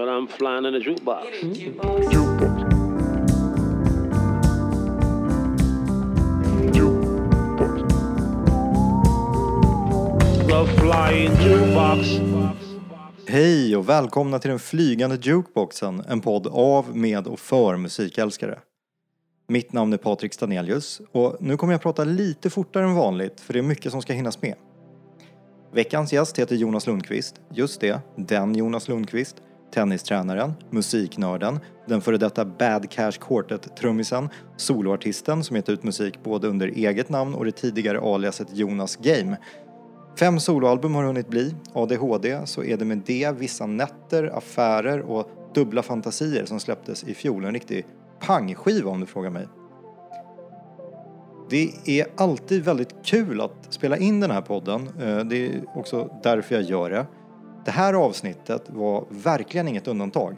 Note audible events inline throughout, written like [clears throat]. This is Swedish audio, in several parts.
But I'm flying in a jukebox. Flying jukebox. Hej och välkomna till den flygande jukeboxen, en podd av, med och för musikälskare. Mitt namn är Patrik Stanelius och nu kommer jag prata lite fortare än vanligt för det är mycket som ska hinnas med. Veckans gäst heter Jonas Lundqvist, just det, den Jonas Lundqvist, tennistränaren, musiknörden, den före detta Bad Cash Quartet-trummisen, soloartisten som gett ut musik både under eget namn och det tidigare aliaset Jonas Game. Fem soloalbum har hunnit bli. ADHD så är det med det vissa nätter, affärer och dubbla fantasier som släpptes i fjol. En riktig pangskiva om du frågar mig. Det är alltid väldigt kul att spela in den här podden. Eh, det är också därför jag gör det. Det här avsnittet var verkligen inget undantag.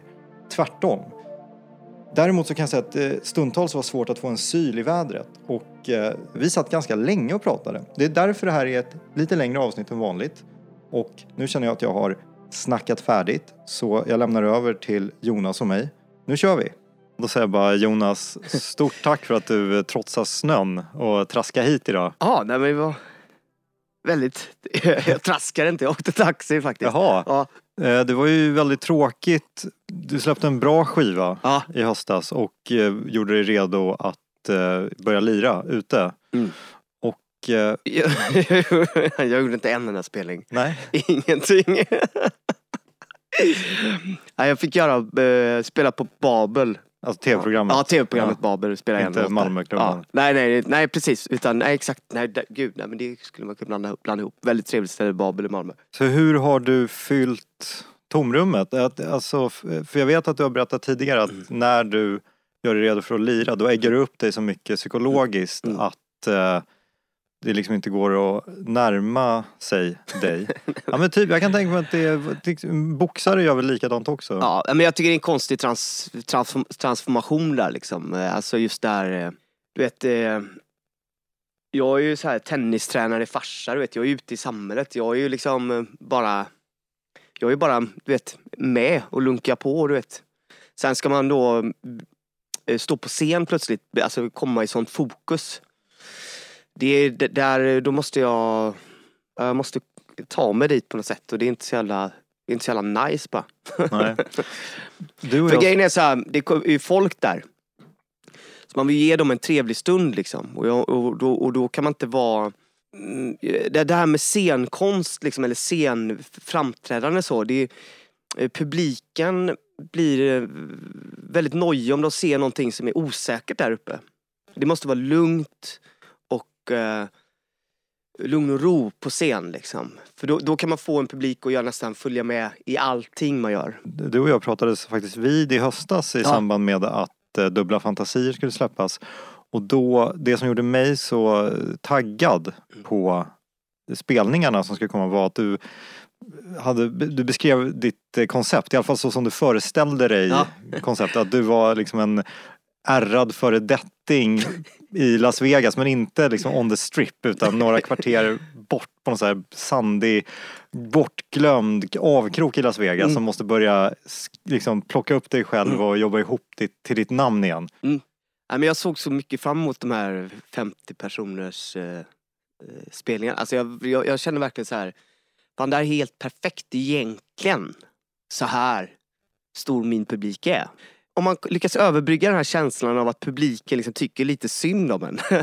Tvärtom. Däremot så kan jag säga att det stundtals var svårt att få en syl i vädret och eh, vi satt ganska länge och pratade. Det är därför det här är ett lite längre avsnitt än vanligt. Och nu känner jag att jag har snackat färdigt så jag lämnar över till Jonas och mig. Nu kör vi! Då säger jag bara Jonas, stort tack för att du eh, trotsar snön och traskar hit idag. Ja, nej men var väldigt... [laughs] Jag traskade inte, jag åkte taxi faktiskt. Jaha, Ja, eh, det var ju väldigt tråkigt. Du släppte en bra skiva ja, i höstas och eh, gjorde dig redo att eh, börja lira ute. Mm. Och eh, [laughs] jag, gjorde inte en enda spelning. nej, [laughs] Ingenting. Nej, jag fick göra, spela på Babel. Alltså tv-programmet. Ja, tv-programmet Babel. Spela en Inte. Malmöklubben. Ja. Nej, nej, nej precis. Utan, nej exakt. Nej, gud, nej men det skulle man kunna blanda, blanda ihop. Väldigt trevligt ställe, Babel i Malmö. Så hur har du fyllt tomrummet? Att, alltså, för jag vet att du har berättat tidigare att Mm. när du gör dig redo för att lira då äggar du upp dig så mycket psykologiskt Mm. att eh, det liksom inte går att närma sig dig. [laughs] ja men typ, jag kan tänka mig att det är, boxare gör väl likadant också? Ja, men jag tycker det är en konstig trans, transform, transformation där liksom. Eh, Alltså just där, eh, du vet. eh, Jag är ju så här tennistränare, farsa, du vet. Jag är ute i samhället. Jag är ju liksom bara, jag är bara, du vet, med och lunkar på, du vet. Sen ska man då stå på scen plötsligt, alltså komma i sånt fokus. Det är där, då måste jag, jag måste ta mig dit på något sätt och det är inte så jävla, det är inte så jävla nice bara. Nej. [laughs] Du och För jag, grejen är så här, det är ju folk där. Så man vill ge dem en trevlig stund liksom. Och, jag, och, då, och då kan man inte vara... Mm, Det, här med scenkonst liksom, eller scenframträdande så. Det är, eh, publiken blir eh, väldigt nojig om de ser någonting som är osäkert där uppe. Det måste vara lugnt eh, lugn och ro på scen liksom. För då, då kan man få en publik att göra nästan följa med i allting man gör. du och jag pratades faktiskt vid i höstas i Ja. samband med att eh, Dubbla Fantasier skulle släppas. Och då, det som gjorde mig så taggad Mm. på spelningarna som skulle komma var att du hade, du beskrev ditt eh, koncept, i alla fall så som du föreställde dig Ja. konceptet. Att du var liksom en ärrad föredetting i Las Vegas men inte liksom on the strip utan några kvarter bort på någon så här sandig, bortglömd avkrok i Las Vegas Mm. som måste börja liksom plocka upp dig själv och jobba ihop ditt, till ditt namn igen. Men jag såg så mycket fram emot de här 50 personers eh, eh, spelningarna. Alltså jag, jag, jag känner verkligen så här. Fan det här är helt perfekt egentligen. Så här stor min publik är. Om man lyckas överbrygga den här känslan av att publiken liksom tycker lite synd om en. [laughs]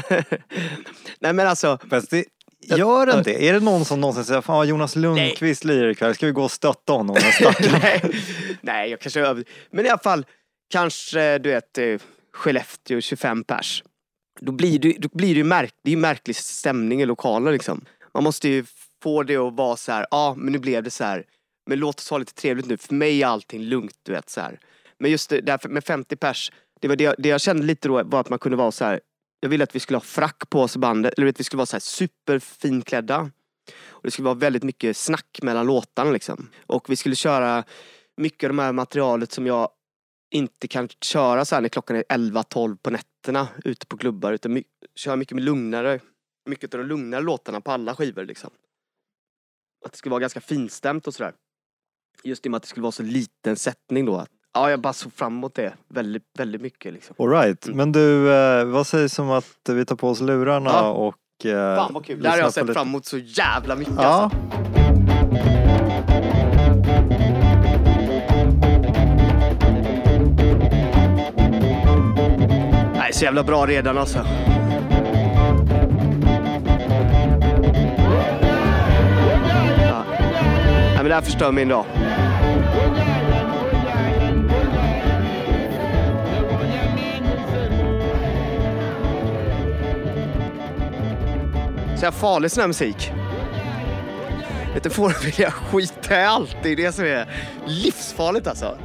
Nej men alltså, Fast det, gör den det? Är det någon som någonsin säger Fan Jonas Lundqvist lirar ikväll, ska vi gå och stötta honom? [laughs] Nej, nej jag kanske över... Men i alla fall, kanske du vet eh, Skellefteå 25 pers. Då blir det, då blir det ju märk, det är märklig stämning i lokalen liksom. Man måste ju få det att vara så här, ja men nu blev det så här. Men låt oss ha lite trevligt nu, för mig är allting lugnt du vet så här. Men just det, där med 50 pers, det var det, jag- det jag kände lite då var att man kunde vara så här. Jag ville att vi skulle ha frack på oss i bandet, eller att vi skulle vara så här superfinklädda. Och det skulle vara väldigt mycket snack mellan låtarna liksom. Och vi skulle köra mycket av det här materialet som jag inte kan köra så här när klockan är 11-12 på nätterna ute på klubbar. Utan my- köra mycket med lugnare, mycket av de lugnare låtarna på alla skivor liksom. Att det skulle vara ganska finstämt och sådär. Just i och med att det skulle vara så liten sättning då. Att, ja, jag bara såg fram emot det väldigt, väldigt mycket liksom. Alright, men du, eh, vad sägs om att vi tar på oss lurarna Ja. och... Eh, Fan vad kul. Det här har jag sett lite- fram emot så jävla mycket Ja, alltså. Nej, så jävla bra redan alltså. Ja. Nej, men det här förstör min dag. Så jag farlig sån här musik. Vet du, får vilja skita i allt. Det är det som är livsfarligt alltså.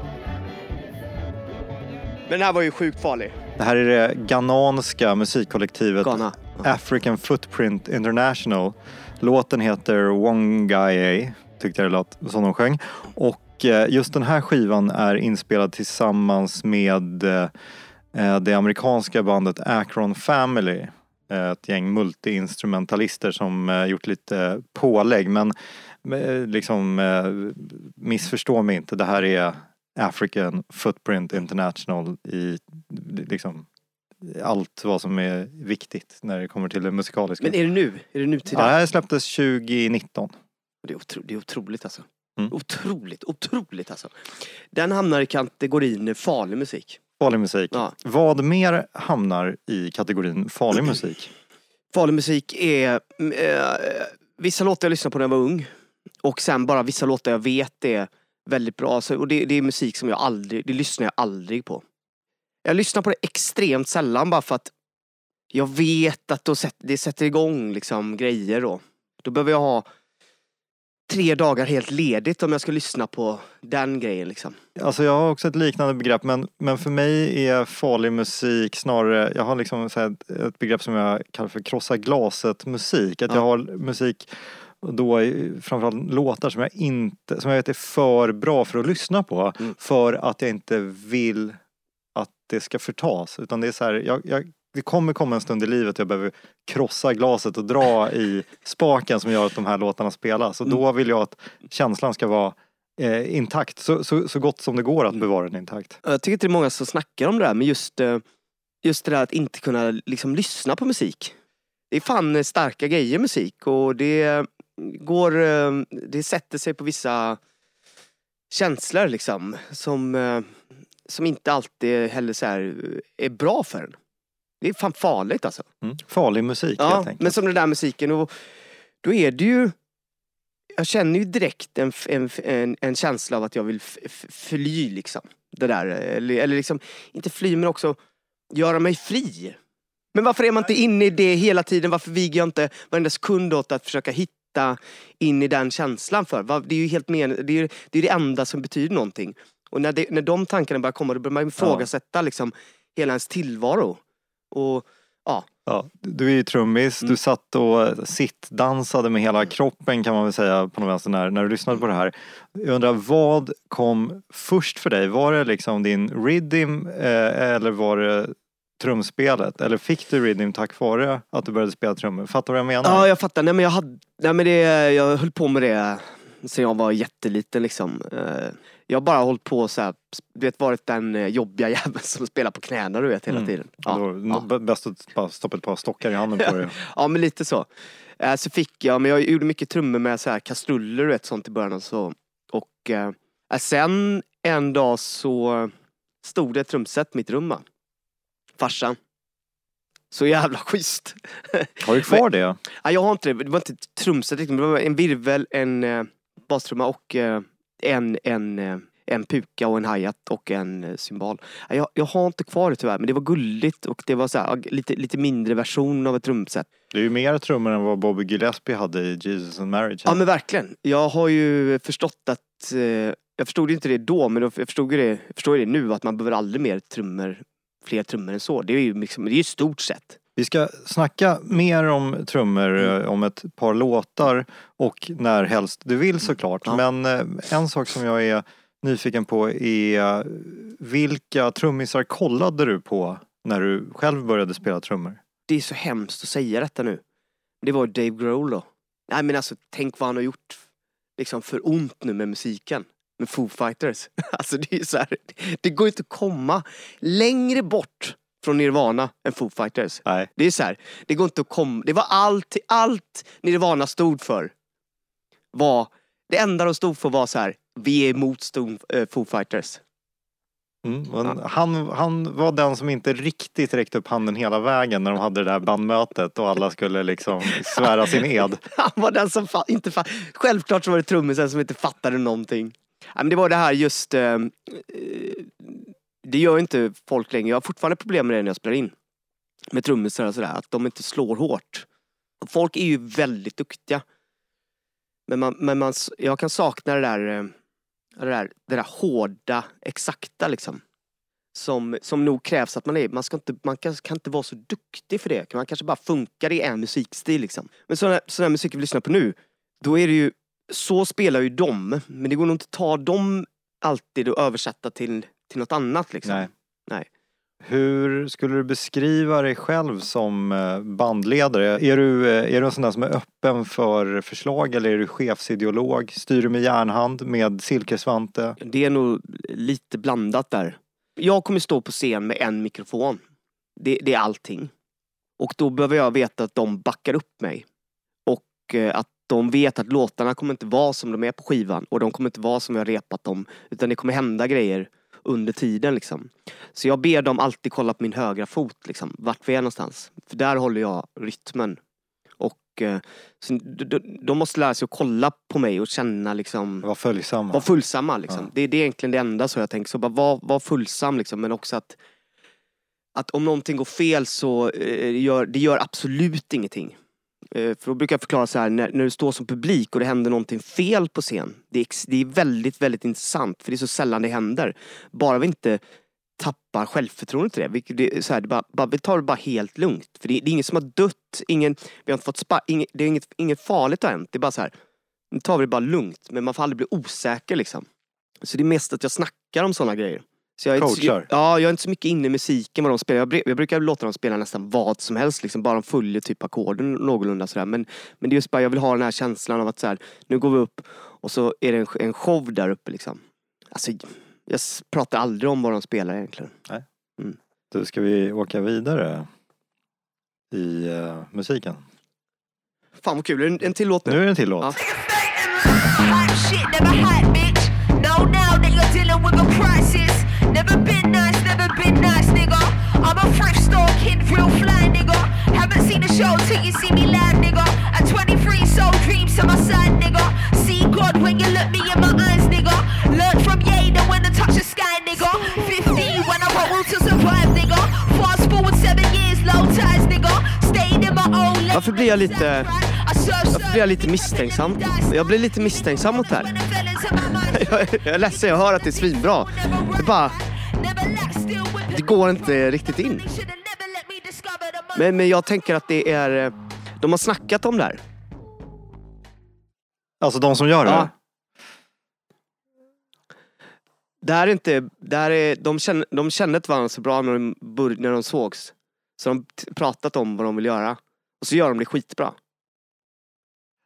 Men den här var ju sjukt farlig. det här är det ghananska musikkollektivet Ghana. African Footprint International. Låten heter Wongaye, tyckte jag det lät som de sjöng. Och eh, just den här skivan är inspelad tillsammans med eh, det amerikanska bandet Akron Family. Ett gäng multiinstrumentalister som eh, gjort lite pålägg men eh, liksom eh, missförstå mig inte, det här är African Footprint International i liksom allt vad som är viktigt när det kommer till det musikaliska. Men är det nu? Är det nutida? Ja, det här släpptes 2019. Det, är otro, det är otroligt alltså. Mm. Otroligt, otroligt alltså. Den hamnar i kategorin farlig musik. Farlig musik. Ja. Vad mer hamnar i kategorin farlig [clears throat] musik? Farlig musik är eh, vissa låtar jag lyssnade på när jag var ung. Och sen bara vissa låtar jag vet är väldigt bra. Så, och det, det är musik som jag aldrig, det lyssnar jag aldrig på. Jag lyssnar på det extremt sällan bara för att jag vet att då sätt, det sätter igång liksom grejer då. Då behöver jag ha tre dagar helt ledigt om jag ska lyssna på den grejen liksom. Alltså jag har också ett liknande begrepp men, men för mig är farlig musik snarare, jag har liksom ett, begrepp som jag kallar för krossa glaset musik. Att Ja. jag har musik då framförallt låtar som jag inte, som jag vet är för bra för att lyssna på. Mm. För att jag inte vill att det ska förtas. Utan det är så här, jag, jag, det kommer komma en stund i livet jag behöver krossa glaset och dra i spaken som gör att de här låtarna spelas. Och då vill jag att känslan ska vara eh, intakt. Så, så, så gott som det går att bevara den intakt. Jag tycker inte det är många som snackar om det där men just, eh, just det där att inte kunna liksom lyssna på musik. Det är fan starka grejer musik och det går, eh, det sätter sig på vissa känslor liksom som, eh, som inte alltid heller så här är bra för en. Det är fan farligt alltså. Mm. Farlig musik Ja, helt enkelt. men som den där musiken och då är det ju jag känner ju direkt en, en, en, en känsla av att jag vill fly liksom. Det där, eller, eller liksom, inte fly men också göra mig fri. Men varför är man inte inne i det hela tiden? Varför viger jag inte varenda sekund åt att försöka hitta in i den känslan för? Det är ju helt men, det, är, det är det enda som betyder någonting. Och när, det, när de tankarna börjar komma då börjar man ifrågasätta liksom hela ens tillvaro. Och ja, Ja, du är ju trummis, Mm. du satt och sittdansade med hela kroppen kan man väl säga på något vänster när, när du lyssnade på det här. Jag undrar, vad kom först för dig? Var det liksom din rhythm eh, eller var det trumspelet? Eller fick du rhythm tack vare att du började spela trummor? Fattar du vad jag menar? Ja, jag fattar. Nej, men jag, hade, nej, men det, jag höll på med det sen jag var jätteliten. Liksom. Eh, Jag har bara hållit på så här, du vet, varit den eh, jobbiga [laughs] jäveln som spelar på knäna du vet hela Mm. tiden. Ja. Ja. Bäst att stoppa ett par stockar i handen på dig. [laughs] ja, men lite så. Eh, Så fick jag, men jag gjorde mycket trummor med så här kastruller och vet, sånt i början och så. Och eh, sen en dag så stod det ett trumset i mitt rum. Farsan. Så jävla schysst. Har du kvar [laughs] det? Ja, jag har inte det. Det var inte ett trumset det var en virvel, en bastrumma och eh, en, en, eh, en puka och en hi-hat och en eh, cymbal. Ja, jag, jag har inte kvar det tyvärr, men det var gulligt och det var så här, lite, lite mindre version av ett trumset. Det är ju mer trummor än vad Bobby Gillespie hade i Jesus and Marriage. Ja men verkligen. Jag har ju förstått att, eh, jag förstod inte det då, men jag förstod det, jag förstår det nu, att man behöver aldrig mer trummor, fler trummor än så. Det är ju liksom, det är ju stort sett. Vi ska snacka mer om trummor Mm. eh, om ett par låtar och när helst du vill såklart. Ja. Men eh, en sak som jag är nyfiken på är eh, vilka trummisar kollade du på när du själv började spela trummor? Det är så hemskt att säga detta nu. Det var Dave Grohl då. Nej men alltså tänk vad han har gjort liksom för ont nu med musiken. med Foo Fighters. [laughs] Alltså det är så här, det går inte att komma längre bort från Nirvana än Foo Fighters. Nej. Det är så här, det går inte att komma, det var allt, allt Nirvana stod för. Var, det enda de stod för var så här, vi är emot Stone, äh, Foo Fighters. Mm, men han, han var den som inte riktigt räckte upp handen hela vägen när de hade det där bandmötet och alla skulle liksom svära sin ed. [laughs] Han var den som fa- inte fa- Självklart så var det trummisen som inte fattade någonting. Ja, men det var det här just... Eh, det gör inte folk längre. Jag har fortfarande problem med det när jag spelar in. Med trummisar och sådär, att de inte slår hårt. Folk är ju väldigt duktiga. Men, man, men man, jag kan sakna det där, eh, det där, det där hårda, exakta liksom. Som, som nog krävs att man är. Man, ska inte, man kan, kan inte vara så duktig för det. Man kanske bara funkar i en musikstil liksom. Men sån här, sån här musik vi lyssnar på nu, då är det ju, så spelar ju de, men det går nog inte att ta dem alltid och översätta till, till något annat liksom. Nej. Nej. Hur skulle du beskriva dig själv som eh, bandledare? Är du, eh, är du en sån där som är öppen för förslag eller är du chefsideolog? Styr du med järnhand, med silkesvante? Det är nog lite blandat där. Jag kommer stå på scen med en mikrofon. Det, det är allting. Och då behöver jag veta att de backar upp mig. Och eh, att de vet att låtarna kommer inte vara som de är på skivan och de kommer inte vara som jag repat dem. Utan det kommer hända grejer under tiden liksom. Så jag ber dem alltid kolla på min högra fot liksom, vart vi är någonstans. För där håller jag rytmen. Och eh, så de, måste lära sig att kolla på mig och känna liksom Var följsamma. var fullsamma liksom. Ja. Det, det är egentligen det enda så jag tänker. Så bara var, var fullsam liksom. Men också att, att om någonting går fel så eh, gör det gör absolut ingenting. Eh, för då brukar jag förklara så här, när, när du står som publik och det händer någonting fel på scen. Det är, det är väldigt, väldigt intressant. För det är så sällan det händer. Bara vi inte tappar självförtroendet till det. Vi, det, så här, det bara, bara, vi tar det bara helt lugnt. För det, det är ingen som har dött. Ingen, vi har inte fått spa, ingen, det är inget, inget farligt har hänt. Det är bara så här, nu tar vi det bara lugnt. Men man får aldrig bli osäker liksom. Så det är mest att jag snackar om sådana grejer. Så jag är inte så, ja, jag är inte så mycket inne i musiken vad de spelar. Jag, jag brukar låta dem spela nästan vad som helst, liksom, bara de följer typ ackorden någorlunda sådär. Men, men det är just bara, jag vill ha den här känslan av att så här, nu går vi upp och så är det en, en show där uppe liksom. Alltså, jag pratar aldrig om vad de spelar egentligen. Du, ska vi åka vidare i eh, musiken? Fan vad kul, en, en till låt Nu nu. är det en till låt. Ja. Never a been nice, never been nice, nigga. I'm a thrift store kid, real fly, nigga. Haven't seen the show till you see me live, nigga. At 23, sold dreams to my side, nigga. See God when you look me in my eyes, nigga. Learn from Yada when I touch the sky, nigga. 15 when I roll to survive, nigga. Fast forward seven years, low ties, nigga. Stayed in my own lane. Varför blir jag lite- Varför blir jag lite misstänksam? Jag blir lite misstänksam mot det här. Jag, jag är ledsen, jag hör att det är svinbra. Det bara, det går inte riktigt in. Men, men jag tänker att det är, eh, de har snackat om det här. Alltså de som gör det? Ja. Det här är inte, det här är, de, känner, de kände inte varandra så bra när de, när de sågs. Så de pratat om vad de vill göra. Och så gör de det skitbra.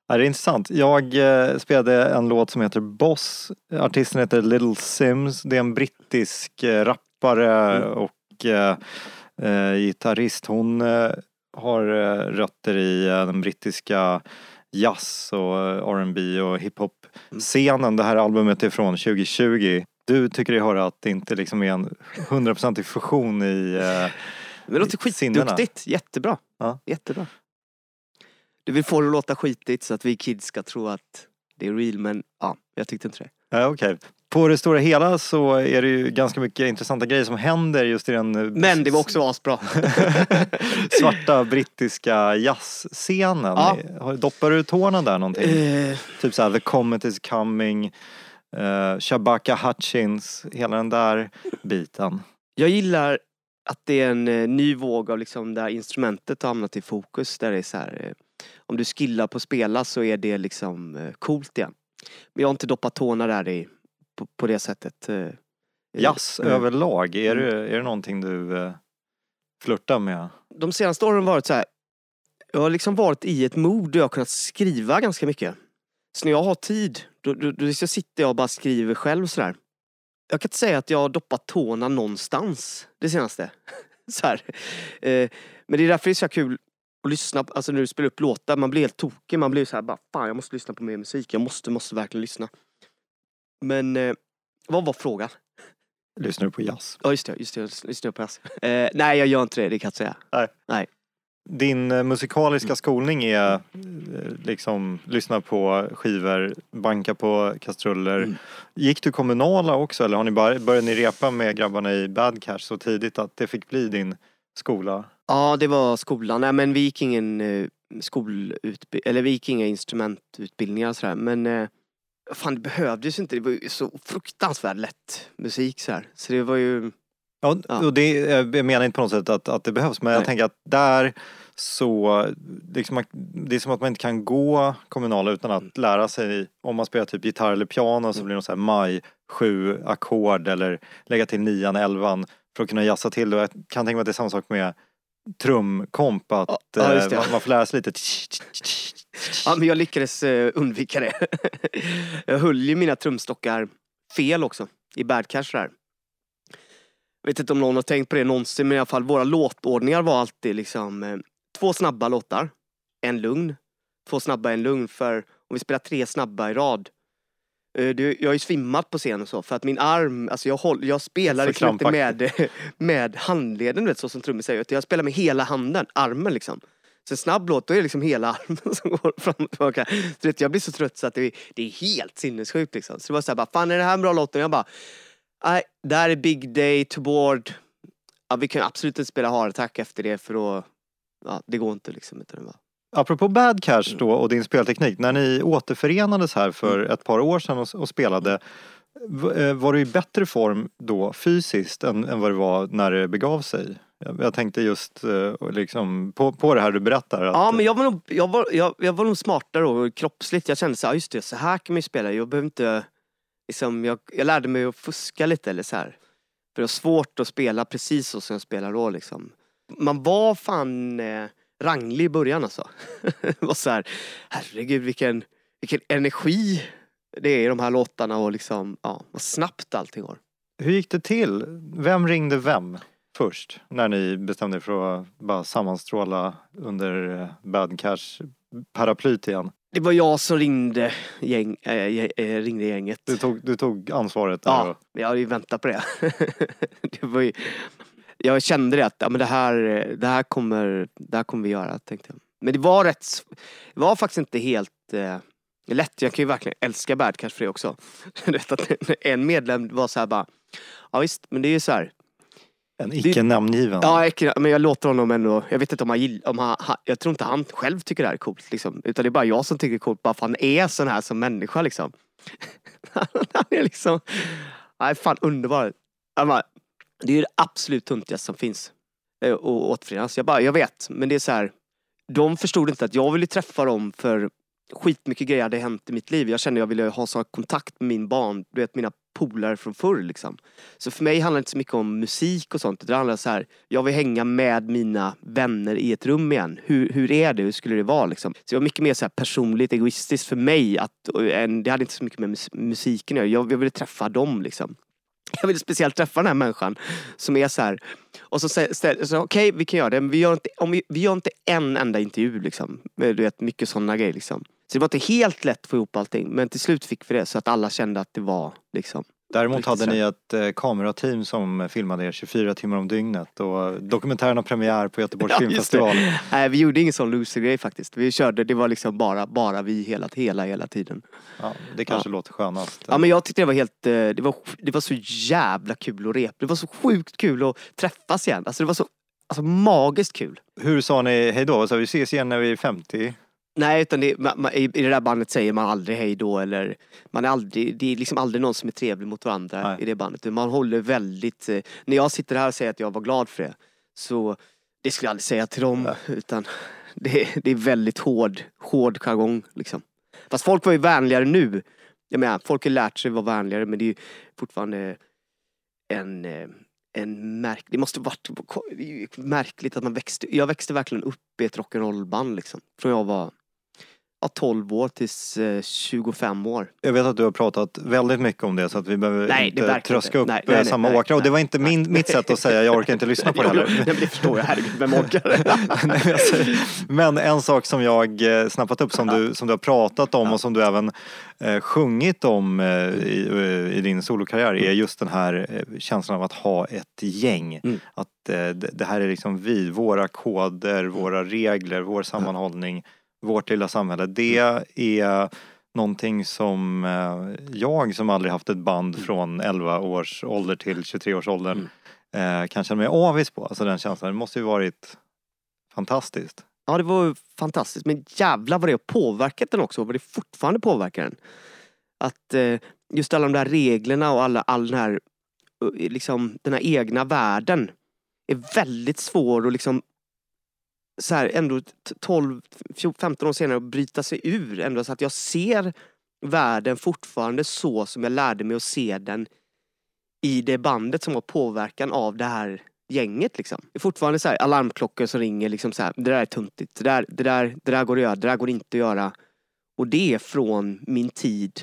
Ja, det är intressant. Jag eh, spelade en låt som heter Boss. Artisten heter Little Sims. Det är en brittisk eh, rappare Mm. och eh, gitarrist. Hon har rötter i den brittiska jazz och R&B och hiphop scenen. Det här albumet är från 2020. Du tycker dig höra att det inte liksom är en hundraprocentig fusion i eh, Men det låter sinnena. skitduktigt. Jättebra. Ja. Jättebra. Du vill få det att låta skitigt så att vi kids ska tro att det är real men ja, jag tyckte inte det. Ja, okej. På det stora hela så är det ju ganska mycket intressanta grejer som händer just i den eh, Men det var också asbra. [laughs] svarta brittiska jazzscenen. Ja. Doppar du tårna där någonting? Eh, Typ såhär The Comet is coming, uh, Shabaka Hutchins, hela den där biten. jag gillar att det är en eh, ny våg av liksom där instrumentet har hamnat i fokus. Där det är så här, eh, om du skillar på att spela så är det liksom eh, coolt igen. Men jag har inte doppat tårna där i, på, på det sättet. eh. Jazz Mm. överlag, är det, är det någonting du flörtar med? de senaste åren har varit så här. Jag har liksom varit i ett mod där jag har kunnat skriva ganska mycket. Så när jag har tid, då, då, då sitter jag och bara skriver själv sådär. Jag kan inte säga att jag har doppat tårna någonstans det senaste. [laughs] så här. Men det är därför det är så kul att lyssna, alltså när du spelar upp låtar, man blir helt tokig, man blir så här bara fan jag måste lyssna på mer musik, jag måste, måste verkligen lyssna. Men eh, vad var frågan? Lyssnar du på jazz? Ja just det, just det, jag lyssnar på oss. Eh, nej jag gör inte det, det kan jag inte säga. Din eh, musikaliska skolning är eh, liksom lyssna på skivor, banka på kastruller. Mm. Gick du kommunala också eller har ni bara, började ni repa med grabbarna i Bad Cash så tidigt att det fick bli din skola? Ja det var skolan, nej men vi gick ingen eh, skolutbildning, eller vi gick inga instrumentutbildningar och sådär men eh, fan det behövdes inte, det var ju så fruktansvärt lätt musik så här. Så det var ju, Ja, och det, eh, jag menar inte på något sätt att, att det behövs men jag Nej. tänker att där så, liksom, det är som att man inte kan gå kommunala utan att lära sig, om man spelar typ gitarr eller piano så Mm. blir det så här maj, sju ackord eller lägga till nian, elvan för att kunna jazza till. Och jag kan tänka mig att det är samma sak med trumkomp, att Ja, eh, man, man får lära sig lite ja men jag lyckades eh, undvika det. [laughs] jag höll ju mina trumstockar fel också, i Bad Cash där. Jag vet inte om någon har tänkt på det någonsin men i alla fall våra låtordningar var alltid liksom eh, två snabba låtar, en lugn, två snabba, en lugn för om vi spelar tre snabba i rad jag har ju svimmat på scen och så för att min arm, alltså jag, håll, jag spelar liksom inte med, [laughs] med handleden du vet, så som trummis säger. Jag spelar med hela handen, armen liksom. Så en snabb låt, då är det liksom hela [laughs] armen som går fram och tillbaka. Så vet, jag blir så trött så att det, det är helt sinnessjukt liksom. Så det var såhär bara, fan är det här en bra låt? Och jag bara, nej, det här är Big Day to Board. Ja, vi kan absolut inte spela Heart Attack efter det för då, ja det går inte liksom. Utan var, Apropå Bad Cash Mm. då och din spelteknik, när ni återförenades här för ett par år sedan och, och spelade eh, var du i bättre form då fysiskt än, än vad det var när det begav sig? Jag, jag tänkte just eh, liksom på, på det här du berättar. Att, Ja men jag var nog, jag var, jag, jag var nog smartare och kroppsligt. Jag kände så här, just det, så här kan man ju spela. Jag behöver inte, liksom, jag, jag lärde mig att fuska lite eller så här. För det var svårt att spela precis så som jag spelar då liksom. Man var fan eh, ranglig i början alltså. det [laughs] var så här, herregud vilken, vilken energi det är i de här låtarna och liksom, ja, vad snabbt allting går. Hur gick det till? Vem ringde vem först? När ni bestämde er för att bara sammanstråla under eh, Bad Cash paraplyt igen? Det var jag som ringde, gäng, äh, ringde gänget. Du tog, du tog ansvaret där Ja, men jag hade ju väntat på det. [laughs] det var ju, jag kände det att ja, men det, här, det, här kommer, det här kommer vi göra, tänkte jag. Men det var rätt, det var faktiskt inte helt eh, lätt. Jag kan ju verkligen älska Bad Cash för det också. [laughs] Att [laughs] en medlem var så här bara, ja visst, men det är ju så här. En icke namngiven. Ja, men jag låter honom ändå, jag vet inte om han gillar, om han, jag tror inte han själv tycker det här är coolt liksom. Utan det är bara jag som tycker det är coolt, bara för han är sån här som människa liksom. [laughs] han är liksom, nej fan underbar. Bara, det är ju det absolut töntigaste som finns. Och Att återförenas. Jag bara, jag vet, men det är så här. De förstod inte att jag ville träffa dem för skitmycket grejer hade hänt i mitt liv. Jag kände jag ville ha så kontakt med min barn, du vet mina polare från förr liksom. Så för mig handlar det inte så mycket om musik och sånt. Det handlar så här, jag vill hänga med mina vänner i ett rum igen. Hur, hur är det? Hur skulle det vara liksom? Så det var mycket mer så här personligt egoistiskt för mig. Att, en, det hade inte så mycket med musiken att göra. Jag, jag ville träffa dem liksom. Jag ville speciellt träffa den här människan som är så här. Och så säger okej okej vi kan göra det, men vi gör inte, om vi, vi gör inte en enda intervju liksom. Eh, du vet, mycket sådana grejer liksom. Så det var inte helt lätt att få ihop allting, men till slut fick vi det så att alla kände att det var liksom Däremot hade ni ett eh, kamerateam som filmade er 24 timmar om dygnet och dokumentären har premiär på Göteborgs [laughs] Ja, filmfestival. Nej, vi gjorde ingen sån loser-grej faktiskt. Vi körde, det var liksom bara, bara vi hela, hela, hela tiden. Ja, det kanske låter skönast. Ja men jag tyckte det var helt, eh, det var, det var så jävla kul att repa. Det var så sjukt kul att träffas igen. Alltså det var så, alltså magiskt kul. Hur sa ni hej då? Så vi ses igen när vi är 50? Nej utan det, man, man, i, i det där bandet säger man aldrig hej då eller man är aldrig, det är liksom aldrig någon som är trevlig mot varandra Nej. i det bandet. Man håller väldigt, eh, när jag sitter här och säger att jag var glad för det så det skulle jag aldrig säga till dem utan det, det är väldigt hård, hård jargong liksom. Fast folk var ju vänligare nu. Jag menar, folk har lärt sig vara vänligare men det är ju fortfarande en, eh, en märk... Det måste varit det märkligt att man växte... Jag växte verkligen upp i ett rock'n'roll-band liksom. Från jag var ja, 12 år tills eh, 25 år. Jag vet att du har pratat väldigt mycket om det så att vi behöver Nej, inte tröska upp Nej, eh, nej, samma åkrar. Och det var inte min, mitt sätt att säga, jag orkar inte lyssna på [laughs] det heller. nej, men det förstår jag, herregud, vem orkar? [laughs] Men en sak som jag eh, snappat upp som du, som du har pratat om och som du även eh, sjungit om eh, i, eh, i din solokarriär är just den här eh, känslan av att ha ett gäng. Mm. Att eh, det här är liksom vi, våra koder, våra regler, vår sammanhållning, vårt lilla samhälle. Det är någonting som eh, jag som aldrig haft ett band från 11 års ålder till 23 års ålder eh, kan känna mig avis på. Alltså den känslan, det måste ju varit fantastiskt. Ja, det var fantastiskt. Men jävlar vad det har påverkat den också. Vad det fortfarande påverkar den. Att eh, just alla de där reglerna och alla, all den här, liksom, den här egna världen är väldigt svår att liksom så här, ändå t- 12, 14, 15 år senare bryta sig ur. Ändå så att jag ser världen fortfarande så som jag lärde mig att se den i det bandet som var påverkan av det här gänget liksom. Det är fortfarande så här alarmklockor som ringer liksom så här, det där är tuntigt, det där, det, där, det där går att göra, det där går inte att göra. Och det är från min tid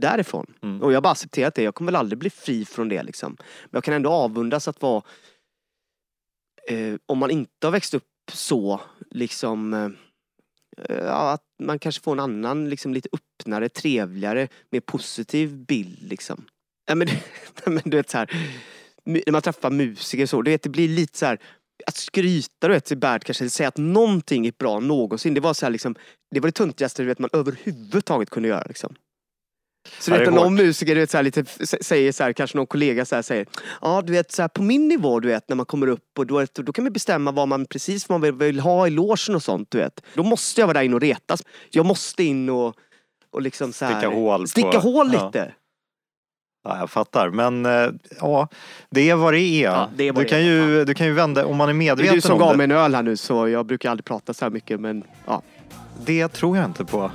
därifrån. Mm. Och jag har bara accepterat det, jag kommer väl aldrig bli fri från det liksom. Men jag kan ändå avundas att vara, eh, om man inte har växt upp så, liksom eh, Ja, att man kanske får en annan, liksom lite öppnare, trevligare, mer positiv bild liksom. Ja, men, [laughs] men du vet så här, när man träffar musiker så, du vet det blir lite så här att skryta du vet till Bert kanske, eller säga att någonting är bra någonsin. Det var så här liksom, det var det töntigaste du vet man överhuvudtaget kunde göra liksom. Så Ja, du det vet när någon musiker du vet, så här, lite, säger så här, kanske någon kollega så här, säger Ja du vet så här, på min nivå du vet när man kommer upp och då, då kan man bestämma vad man precis vad man vill, vill ha i logen och sånt du vet. Då måste jag vara där inne och retas. Jag måste in och, och liksom så här, Sticka hål på- Sticka hål ja. lite. Ja, jag fattar. Men eh, ja, det är vad det är. Ja, det är vad du, det kan är. ju, du kan ju vända, om man är Det medveten är du som om gav det. mig en öl här nu så jag brukar aldrig prata så här mycket men ja. Det tror jag inte på.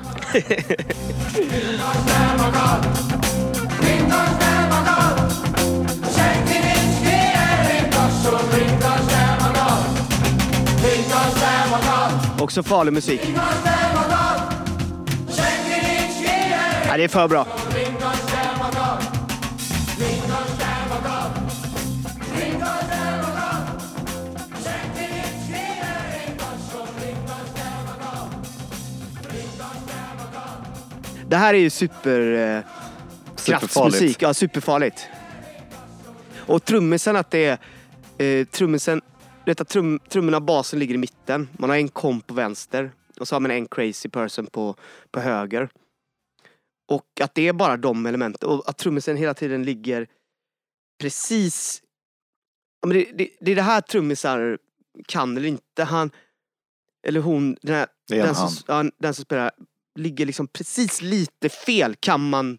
Också farlig musik. Nej, det är för bra. Det här är ju super... Eh, kraftsmusik. Ja, superfarligt. Och trummisen att det är... Eh, trummisen... Att trum, trummorna, basen ligger i mitten. Man har en komp på vänster. Och så har man en crazy person på, på höger. Och att det är bara de elementen. Och att trummisen hela tiden ligger precis... Ja, men det, det, det är det här trummisar kan eller inte. Han... Eller hon, den, här, den, som, ja, den som spelar ligger liksom precis lite fel kan man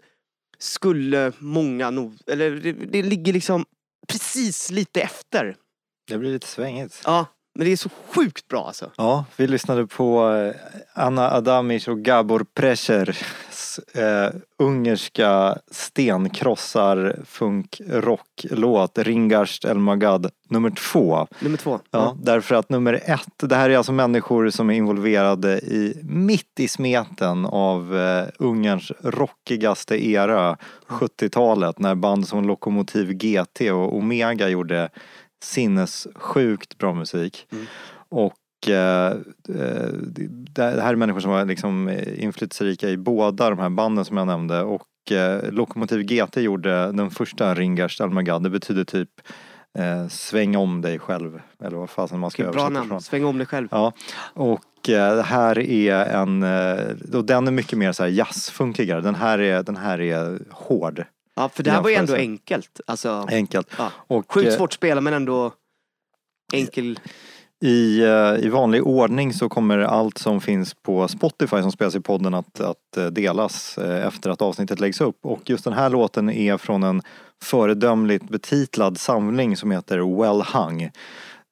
skulle många nog, eller det, det ligger liksom precis lite efter. Det blir lite svängigt. Ja, men det är så sjukt bra alltså. Ja, vi lyssnade på eh, Anna Adamic och Gabor Presers eh, ungerska stenkrossar funk rocklåt Ringarst El Magad nummer två. Nummer två. Ja, därför att nummer ett, det här är alltså människor som är involverade i mitt i smeten av eh, Ungerns rockigaste era, 70-talet, när band som Lokomotiv GT och Omega gjorde sinnessjukt bra musik. Mm. Och eh, eh, det här är människor som var liksom eh, inflytelserika i båda de här banden som jag nämnde och eh, Lokomotiv GT gjorde den första Ringars Almagad, det betyder typ eh, sväng om dig själv eller vad fasen man ska Bra översätta namn, från. sväng om dig själv. Ja, och eh, här är en, och den är mycket mer så här jazzfunkigare. Den här är, den här är hård, Ja, för det här var ju ändå enkelt. Alltså, enkelt. ja. Och Sjukt eh, svårt spela men ändå enkel. i, eh, i vanlig ordning så kommer allt som finns på Spotify som spelas i podden att, att eh, delas efter att avsnittet läggs upp. Och just den här låten är från en föredömligt betitlad samling som heter Well Hung.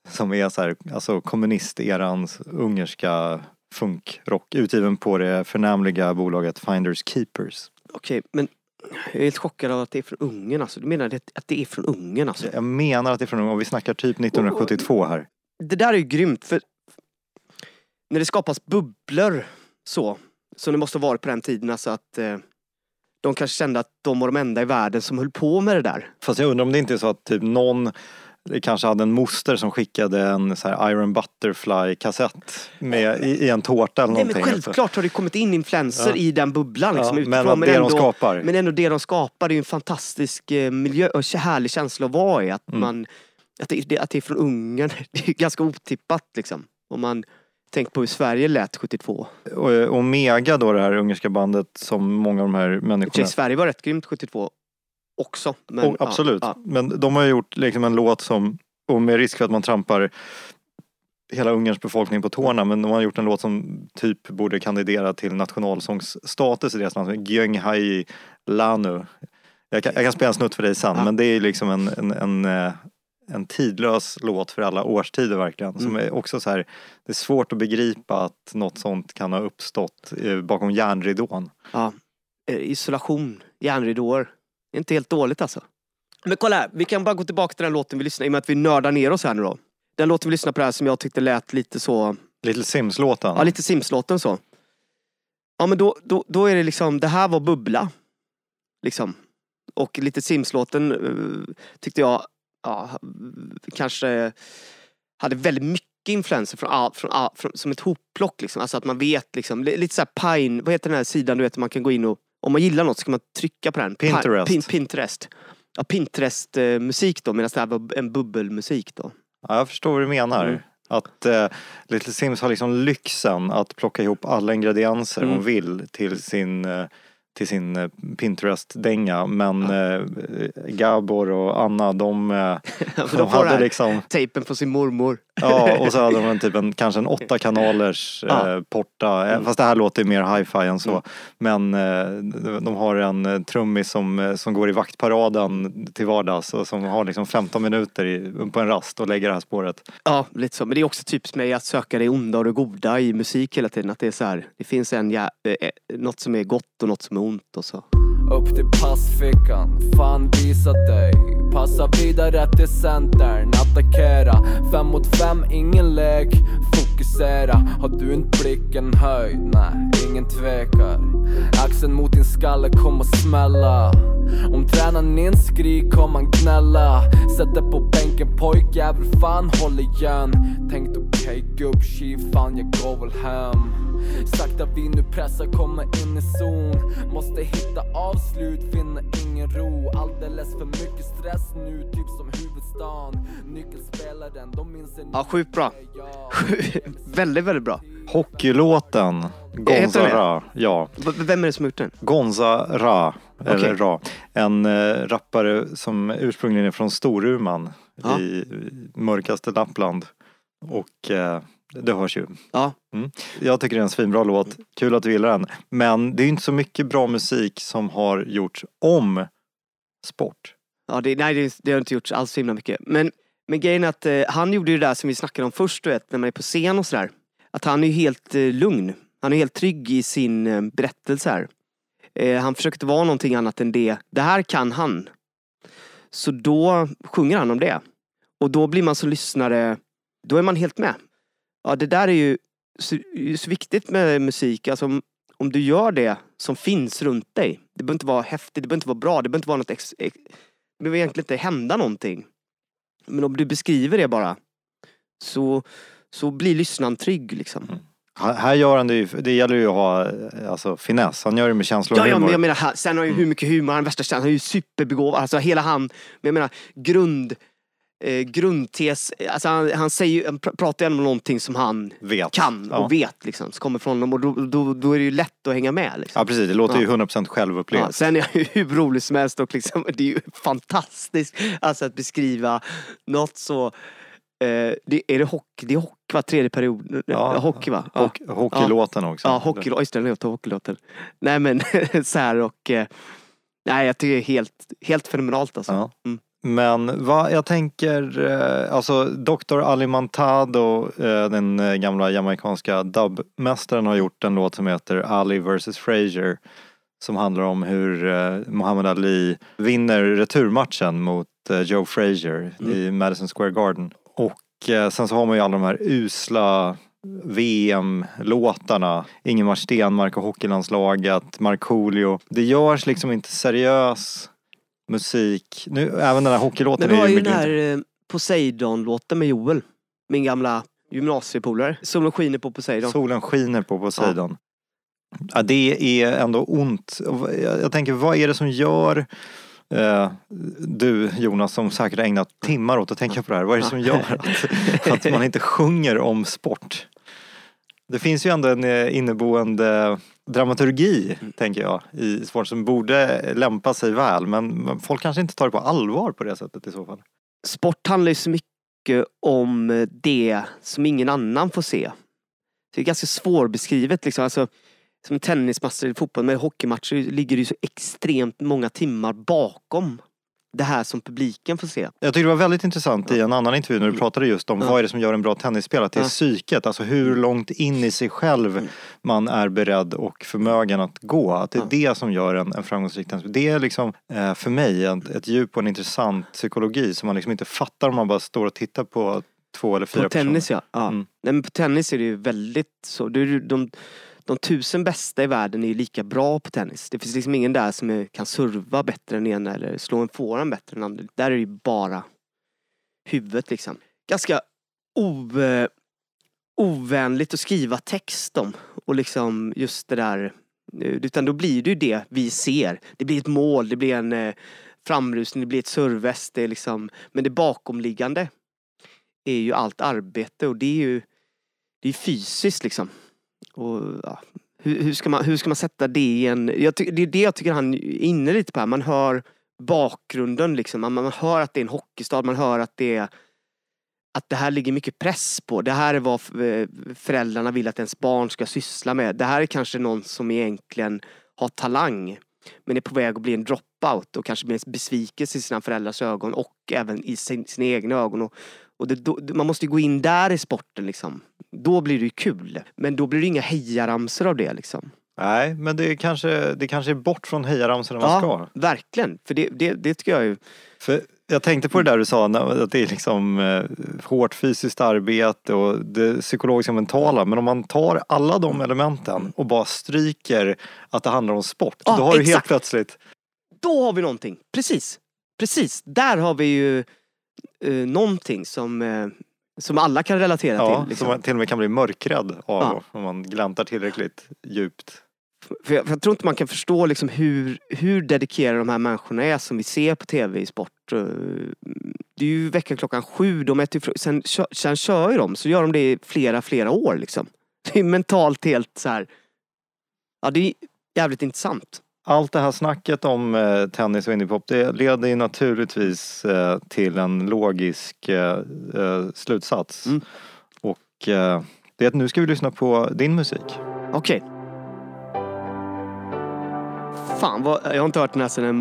Som är så här, alltså kommunisterans ungerska funkrock utgiven på det förnämliga bolaget Finders Keepers. Okej, men jag är helt chockad av att det är från Ungern alltså. Du menar att det är från Ungern alltså? Jag menar att det är från, och vi snackar typ 1972 här. Det där är ju grymt för när det skapas bubblor så Som det måste ha varit på den tiden. Alltså att eh, de kanske kände att de var de enda i världen som höll på med det där. Fast jag undrar om det inte är så att typ någon det kanske hade en moster som skickade en så Iron Butterfly-kassett med, i, i en tårta eller Nej, någonting. men självklart har det kommit in influenser Ja. i den bubblan liksom, Ja, utifrån. men att det de skapar. Men ändå det de skapar är ju en fantastisk eh, miljö och härlig känsla att vara i. Att, Mm. man, att, det, det- att det är från Ungern. [laughs] Det är ganska otippat liksom. Om man tänker på hur Sverige lät 72. Och, Mega då, det här ungerska bandet som många av de här I människorna sig, Sverige var rätt grymt 72 också. Men, och, absolut. Ja, Men de har ju gjort liksom en låt som, och med risk för att man trampar hela Ungerns befolkning på tårna, men de har gjort en låt som typ borde kandidera till nationalsångsstatus i deras land, som Gyönghai Lanu. Jag kan, jag kan spela en snutt för dig sen, Ja. men det är liksom en, en, en, eh, en tidlös låt för alla årstider verkligen. Som Mm. är också så här, det är svårt att begripa att något sånt kan ha uppstått eh, bakom järnridån. ja. Eh, Isolation, järnridåer. Inte helt dåligt alltså. Men kolla här, vi kan bara gå tillbaka till den låten vi lyssnade i och med att vi nördar ner oss här nu då. Den låten vi lyssnade på här som jag tyckte lät lite så Little Sims-låten. Ja, lite Sims-låten så. Ja, men då, då, då är det liksom, det här var bubbla. Liksom. Och lite Sims-låten eh, tyckte jag ja, kanske hade väldigt mycket influenser från, all- från, all- från, som ett hopplock. Liksom. Alltså att man vet, liksom, li- lite såhär Pine, vad heter den här sidan du vet, man kan gå in och, om man gillar något så kan man trycka på den. Pi- Pinterest. Pin, Pinterest. Ja, Pinterest-musik då, medan det här var en bubbelmusik då. Ja, jag förstår vad du menar. Mm. Att eh, Little Sims har liksom lyxen att plocka ihop alla ingredienser Mm. hon vill till sin, eh, till sin eh, Pinterest-dänga. Men eh, Gabor och Anna de, eh, [laughs] de de hade liksom, tejpen på sin mormor. ja och så hade de en [laughs] typ en, kanske en åtta kanalers Ja. porta. Mm. Fast det här låter ju mer hi-fi än så. Mm. Men de- har en trummis som, som går i vaktparaden till vardags och som har liksom 15 minuter i, på en rast och lägger det här spåret. Ja, lite så. Men det är också typiskt mig att söka det onda och det goda i musik hela tiden. Att det är så här, det finns en eh, något som är gott och något som är ont och så. Upp till passfickan, fan visa dig Passa vidare till centern, attackera. Fem mot fem, ingen lek. Fokusera, har du inte blicken höjd? Nej, ingen tvekar. Axeln mot din skalle kommer smälla. Om tränaren skrik kommer han gnälla. Sätter på bänken pojkjävel, fan håll igen. Tänkt okej gubb, tji fan jag går väl hem. Sakta vi nu pressar, kommer in i zon. Måste hitta avslut, finner ingen ro. Alldeles för mycket stress nu, typ som huvudstaden Nyckelspelaren, de minns en Ja, sjukt bra. [laughs] väldigt, väldigt bra. Hockeylåten Gonza? Ra. Ja, V- vem är det som har gjort den? Gonza Ra. Eller Okej. Ra. En eh, rappare som ursprungligen är från Storuman Ja. i mörkaste Lappland. Och eh, det hörs ju. Ja, Jag tycker det är en svinbra låt. Kul att du gillar den. Men det är ju inte så mycket bra musik som har gjorts om sport ja det, nej det, det har inte gjorts alls så himla mycket. Men, men grejen är att eh, han gjorde ju det där som vi snackade om först, du vet, när man är på scen och sådär. Att han är ju helt eh, lugn. Han är helt trygg i sin eh, berättelse här. Eh, han försöker inte vara någonting annat än det. Det här kan han. Så då sjunger han om det. Och då blir man som lyssnare, då är man helt med. Ja, det där är ju så, så viktigt med musik. Alltså, om, om du gör det som finns runt dig. Det behöver inte vara häftigt, det behöver inte vara bra, det behöver inte vara något ex, ex, behöver egentligen inte hända någonting. Men om du beskriver det bara så, så blir lyssnaren trygg liksom. Här här gör han det ju, det gäller ju att ha alltså, finess. Han gör det med känslor och Ja, ja, men humor. jag menar, sen har han ju hur mycket humor, han är värsta känslan, han är ju superbegåvad. Alltså hela han, men jag menar grund, eh, grundtes, alltså han, han säger ju, han pr- pratar ju om någonting som han Vet. kan ja. och vet liksom, som kommer från honom och då, då, då är det ju lätt att hänga med liksom. Ja precis, det låter ju Ja. 100% självupplevt. Ja, sen är han ju [laughs] hur rolig som helst och liksom, det är ju fantastiskt alltså att beskriva något så eh, det, är det hockey? Det är hockey va? Tredje period? Ja, hockey va? Ja, Och hockeylåten också. ja hockey, just det, den heter hockeylåten. Nej men [laughs] så här och eh, Nej jag tycker det är helt, helt fenomenalt alltså. Ja. Mm. Men vad jag tänker, eh, alltså Dr. Ali Mantado, eh, den eh, gamla jamaicanska dubbmästaren har gjort en låt som heter Ali vs Frazier. Som handlar om hur Muhammad Ali vinner returmatchen mot Joe Frazier Mm. i Madison Square Garden. Och sen så har man ju alla de här usla VM-låtarna, Ingemar Stenmark och hockeylandslaget, Markoolio. Det görs liksom inte seriös musik. Nu, även den här hockeylåten Men du har är ju ju den här eh, Poseidon-låten med Joel. Min gamla gymnasiepolare. Solen skiner på Poseidon. Solen skiner på Poseidon. Ja. det är ändå ont. Jag, tänker, vad är det som gör eh, du Jonas som säkert ägnat timmar åt att tänka på det här. Vad är det som gör att, att man inte sjunger om sport? Det finns ju ändå en eh, inneboende dramaturgi, tänker jag, i sport som borde lämpa sig väl. Men folk kanske inte tar det på allvar på det sättet i så fall. Sport handlar ju så mycket om det som ingen annan får se. Det är ganska svårbeskrivet liksom. Alltså, som tennismatcher i fotboll med hockeymatcher ligger det ju så extremt många timmar bakom det här som publiken får se. Jag tycker det var väldigt intressant i en annan intervju när du pratade just om Ja. vad är det som gör en bra tennisspelare? Det är Ja. psyket, alltså hur långt in i sig själv man är beredd och förmögen att gå. Att det är det som gör en, en framgångsrik tennisspelare. Det är liksom eh, för mig ett, ett djup och en intressant psykologi som man liksom inte fattar om man bara står och tittar på två eller fyra På tennis personer. ja. ja. Mm. Nej, men på tennis är det ju väldigt så. Ju de, de tusen bästa i världen är ju lika bra på tennis. Det finns liksom ingen där som är, kan serva bättre än ena eller slå en forehand bättre än andra. Där är det ju bara huvudet liksom. Ganska o, ovänligt att skriva text om. Och liksom just det där. Eh, utan då blir det ju det vi ser. Det blir ett mål, det blir en eh, framrusning, det blir ett servest. Det är liksom, men det bakomliggande är ju allt arbete och det är ju det är fysiskt liksom. Och, ja, hur, hur, ska man, hur ska man sätta det i en... Jag ty, det är det jag tycker han är inne lite på här. Man hör bakgrunden liksom. Man, man hör att det är en hockeystad, man hör att det är att det här ligger mycket press på. Det här är vad föräldrarna vill att ens barn ska syssla med. Det här är kanske någon som egentligen har talang men är på väg att bli en dropout och kanske blir en besvikelse i sina föräldrars ögon och även i sin, sina egna ögon. Och, och det, då, man måste ju gå in där i sporten liksom. Då blir det ju kul. Men då blir det inga hejaramsor av det liksom. Nej, men det är kanske, det kanske är bort från hejaramsorna man ska. Ja, verkligen. För det, det, det tycker jag ju. För jag tänkte på det där du sa, att det är liksom eh, hårt fysiskt arbete och det psykologiska och mentala. Men om man tar alla de elementen och bara stryker att det handlar om sport. Ja, då har du helt exakt. plötsligt, Då har vi någonting. Precis. Precis. Där har vi ju eh, någonting som, eh, som alla kan relatera ja, till. Liksom. som man till och med kan bli mörkrädd av Ja. om man gläntar tillräckligt djupt. För jag, för jag tror inte man kan förstå liksom hur, hur dedikerade de här människorna är som vi ser på tv i sport. Eh, Det är ju veckan klockan sju, de äter sen, sen kör ju de, så gör de det i flera, flera år liksom. [laughs] Det är mentalt helt så här. Ja, det är jävligt intressant. Allt det här snacket om eh, tennis och indiepop det leder ju naturligtvis eh, till en logisk eh, eh, slutsats. Mm. Och eh, det är att nu ska vi lyssna på din musik. Okej. Fan, vad, jag har inte hört den här sedan den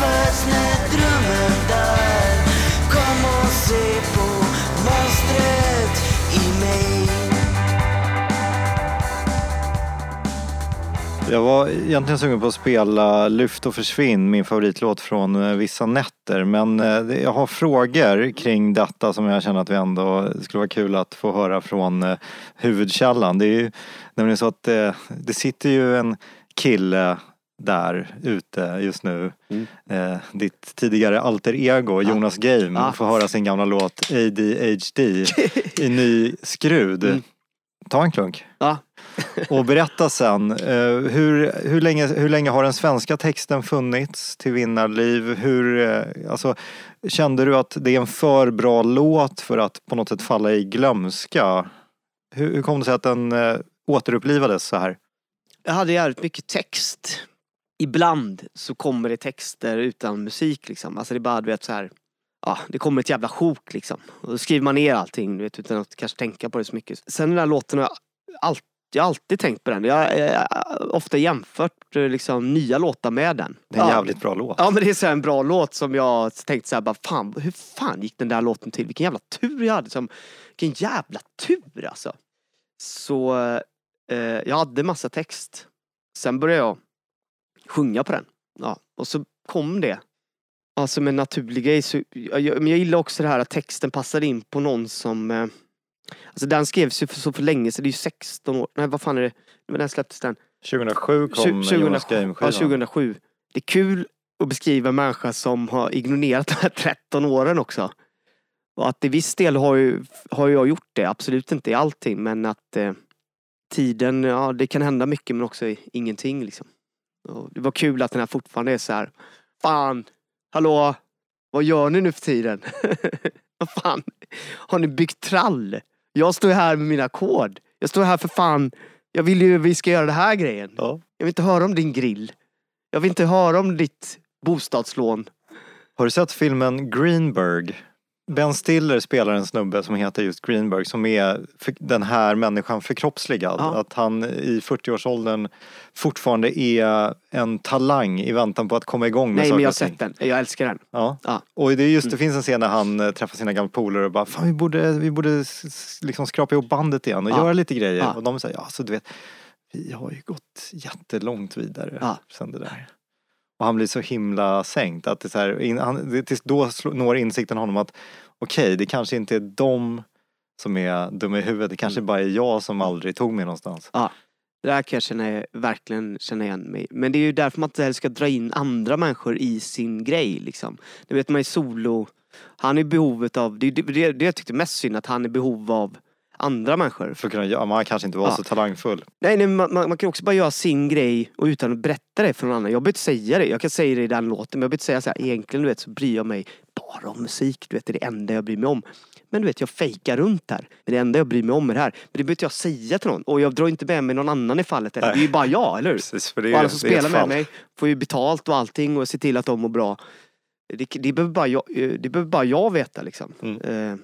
föds när drömmen dör Kom och se på monstret i mig Jag var egentligen sugen på att spela Lyft och försvinn, min favoritlåt från eh, Vissa nätter. Men eh, jag har frågor kring detta som jag känner att vi ändå skulle vara kul att få höra från eh, huvudkällan. Det är ju nämligen så att det, det sitter ju en kille där ute just nu. Eh, ditt tidigare alter ego Jonas Game Ja. får höra sin gamla låt ADHD [laughs] i ny skrud. Mm. ta en klunk. Ja. [laughs] Och berätta sen, eh, hur, hur, länge, hur länge har den svenska texten funnits till Vinnarliv? Hur, eh, alltså, kände du att det är en för bra låt för att på något sätt falla i glömska? Hur, hur kom det sig att den eh, återupplivades så här? Jag hade jävligt mycket text. Ibland så kommer det texter utan musik liksom. Alltså det är bara du vet så här. Ja, det kommer ett jävla sjok liksom. Och då skriver man ner allting du vet, utan att kanske tänka på det så mycket. Sen den där låten har jag alltid, jag har alltid tänkt på den. Jag har ofta jämfört liksom, nya låtar med den. Det är en ja. jävligt bra låt. Ja men det är så en bra låt som jag tänkte så här, bara fan, hur fan gick den där låten till? Vilken jävla tur jag hade. Som, vilken jävla tur alltså. Så eh, jag hade massa text. Sen började jag sjunga på den. Ja, och så kom det. Ja, som en naturlig grej. Så, jag, men jag gillar också det här att texten passade in på någon som eh, Alltså den skrevs ju för så för länge så det är ju 16 år. Nej vad fan är det? Men den släpptes den. 2007 kom 2007, Jonas ja, Game-skivan. 2007. Det är kul att beskriva en människa som har ignorerat de här 13 åren också. Och att till viss del har ju, har jag gjort det, absolut inte i allting men att eh, tiden, ja det kan hända mycket men också ingenting liksom. Och det var kul att den här fortfarande är så här. Fan, hallå, vad gör ni nu för tiden? [laughs] vad fan, har ni byggt trall? Jag står här med mina ackord. Jag står här för fan, jag vill ju vi ska göra det här grejen. Ja. Jag vill inte höra om din grill. Jag vill inte höra om ditt bostadslån. Har du sett filmen Greenberg? Ben Stiller spelar en snubbe som heter just Greenberg som är den här människan förkroppsligad. Ja. Att han i 40-årsåldern fortfarande är en talang i väntan på att komma igång med Nej saker men jag har sett den. Jag älskar den. Ja. Ja. Och det är just, det finns en scen när han eh, träffar sina gamla polare och bara Fan vi borde, vi borde liksom skrapa ihop bandet igen och Ja. göra lite grejer. Och de säger, ja så du vet, vi har ju gått jättelångt vidare Ja. sen det där. Och han blir så himla sänkt att det så här, in, han, tills då når insikten honom att okej, det kanske inte är de som är dumma i huvudet, det kanske bara är jag som aldrig tog mig någonstans. Det där kan jag känna, verkligen känna igen mig Men det är ju därför man inte heller ska dra in andra människor i sin grej liksom. Det vet man är solo. Han är i behovet av, det är det, det jag tyckte mest synd att han är i behov av andra människor. För att kunna göra, man kanske inte var Ja. så talangfull. Nej, nej man, man, man kan också bara göra sin grej och utan att berätta det för någon annan. Jag behöver inte säga det. Jag kan säga det i den låten men jag behöver inte säga så här. Egentligen du vet så bryr jag mig bara om musik. Du vet det är det enda jag bryr mig om. Men du vet jag fejkar runt här. Men det enda jag bryr mig om är det här. Men det behöver inte jag säga till någon. Och jag drar inte med mig någon annan i fallet. Det är ju bara jag, eller hur? Precis, för det är, Och alla som spelar med fall. mig får ju betalt och allting och ser till att de mår bra. Det, det, behöver, bara jag, eh, det behöver bara jag veta liksom. Mm. Eh,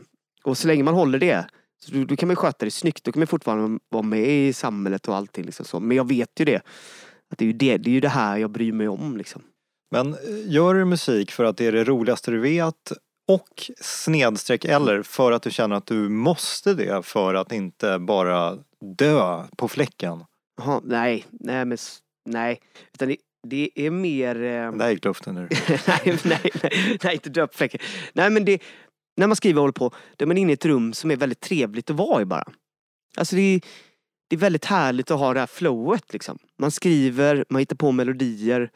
och så länge man håller det, så då, då kan man sköta det snyggt. Då kan man fortfarande vara med i samhället och allting. Liksom så. Men jag vet ju det. Att det, är ju det, det är ju det här jag bryr mig om. Liksom. Men eh, gör du musik för att det är det roligaste du vet och snedstreck eller för att du känner att du måste det för att inte bara dö på fläcken? Jaha, nej, nej men nej. Utan det, det är mer... Eh, Det här gick luften nu. [laughs] nej, nej, nej, nej, inte döpfläcken. Nej men det, när man skriver och håller på, då är man inne i ett rum som är väldigt trevligt att vara i bara. Alltså det är, det är väldigt härligt att ha det här flowet liksom. Man skriver, man hittar på melodier.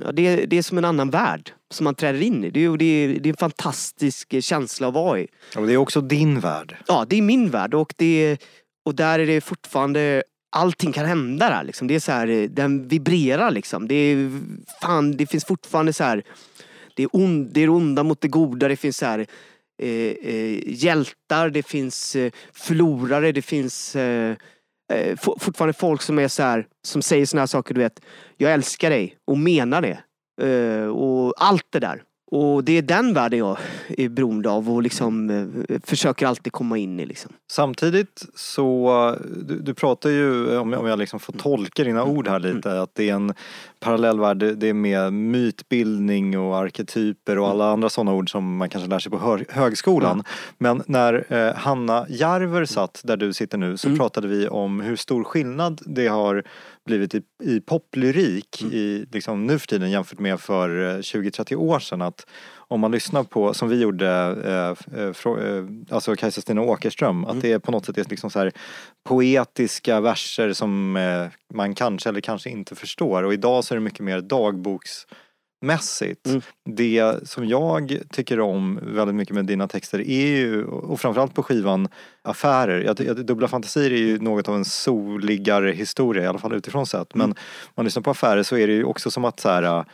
Ja, det, är, det är som en annan värld som man träder in i. Det är, det är, det är en fantastisk känsla att vara i. Och det är också din värld. Ja, det är min värld och, det, och där är det fortfarande Allting kan hända där liksom. Det är så här, eh, den vibrerar liksom. Det är, fan, det finns fortfarande så här det är, on, det är onda mot det goda, det finns så här eh, eh, hjältar, det finns eh, förlorare, det finns eh, eh, for, fortfarande folk som är så här som säger såna här saker, du vet. Jag älskar dig och menar det. Eh, och allt det där. Och det är den världen jag är beroende av och liksom eh, försöker alltid komma in i liksom. Samtidigt så, du, du pratar ju, om jag, om jag liksom får tolka dina ord här lite, att det är en parallell värld, det- är med mytbildning och arketyper och alla andra sådana ord som man kanske lär sig på högskolan. Men när eh, Hanna Järver satt där du sitter nu så Mm. pratade vi om hur stor skillnad det har blivit i, i poplyrik Mm. i, liksom, nu för tiden jämfört med för eh, 20-30 år sedan. Att om man lyssnar på, som vi gjorde, eh, eh, frå, eh, alltså Kajsa Stina Åkerström, Mm. att det är på något sätt är liksom så här poetiska verser som eh, man kanske eller kanske inte förstår. Och idag så är det mycket mer dagboks mässigt. Mm. Det som jag tycker om väldigt mycket med dina texter är ju, och framförallt på skivan, affärer. Jag, jag, Dubbla fantasier är ju något av en soligare historia, i alla fall utifrån sett. Men Mm. om man lyssnar på affärer så är det ju också som att så här,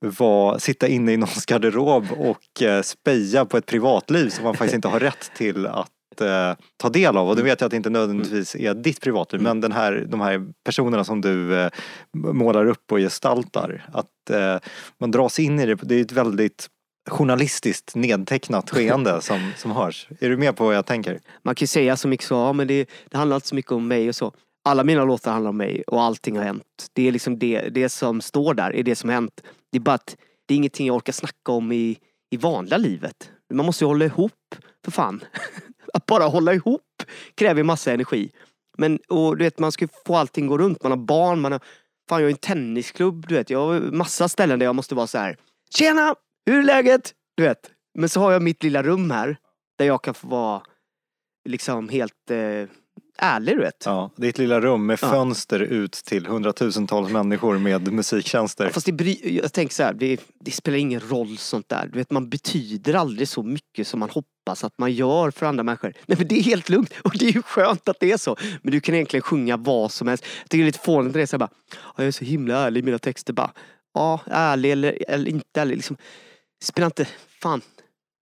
var, sitta inne i någons garderob och eh, speja på ett privatliv som man faktiskt inte har rätt till att eh, ta del av. Och det vet jag att det inte nödvändigtvis är ditt privatliv men den här, de här personerna som du eh, målar upp och gestaltar. Att eh, man dras in i det. Det är ett väldigt journalistiskt nedtecknat skeende [laughs] som, som hörs. Är du med på vad jag tänker? Man kan ju säga så mycket så, ja, men det, det handlar inte så mycket om mig och så. Alla mina låtar handlar om mig och allting har hänt. Det är liksom det, det som står där, är det som har hänt. Det är bara att det är ingenting jag orkar snacka om i, i vanliga livet. Man måste ju hålla ihop, för fan. [laughs] Att bara hålla ihop kräver massa energi. Men och du vet, man ska ju få allting gå runt. Man har barn, man har... Fan, jag har ju en tennisklubb, du vet. Jag har massa ställen där jag måste vara så här. Tjena! Hur är läget? Du vet. Men så har jag mitt lilla rum här. Där jag kan få vara liksom helt eh, ärlig, du vet. Ja, ditt lilla rum med Ja. fönster ut till hundratusentals människor med musiktjänster. Fast det bry, jag tänker så här, det, det spelar ingen roll sånt där. Du vet, man betyder aldrig så mycket som man hoppas att man gör för andra människor. Nej men det är helt lugnt och det är ju skönt att det är så. Men du kan egentligen sjunga vad som helst. Jag tycker det är lite fånigt när det är så här bara, "Ja, jag är så himla ärlig i mina texter. Bara, ja, ärlig eller, eller inte ärlig. Liksom, det spelar inte, fan.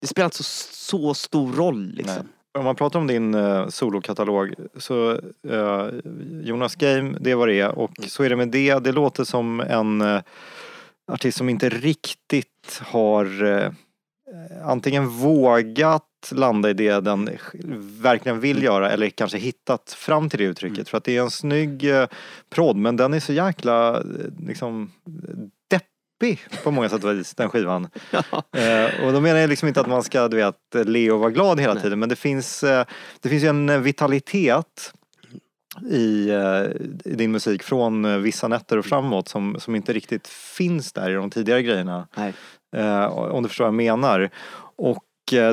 Det spelar inte så, så stor roll liksom. Nej. Om man pratar om din uh, solokatalog så eh, Jonas Game, det är vad det är och så är det med det. Det låter som en eh, artist som inte riktigt har eh, antingen vågat landa i det den verkligen vill göra eller kanske hittat fram till det uttrycket. För att det är en snygg eh, prodd men den är så jäkla liksom deppig på många sätt och vis, den skivan. [laughs] Eh, och då menar jag liksom inte att man ska du vet, le och vara glad hela Nej. tiden men det finns, eh, det finns ju en eh, vitalitet i, eh, i din musik från eh, vissa nätter och framåt som, som inte riktigt finns där i de tidigare grejerna. Eh, om du förstår vad jag menar. Och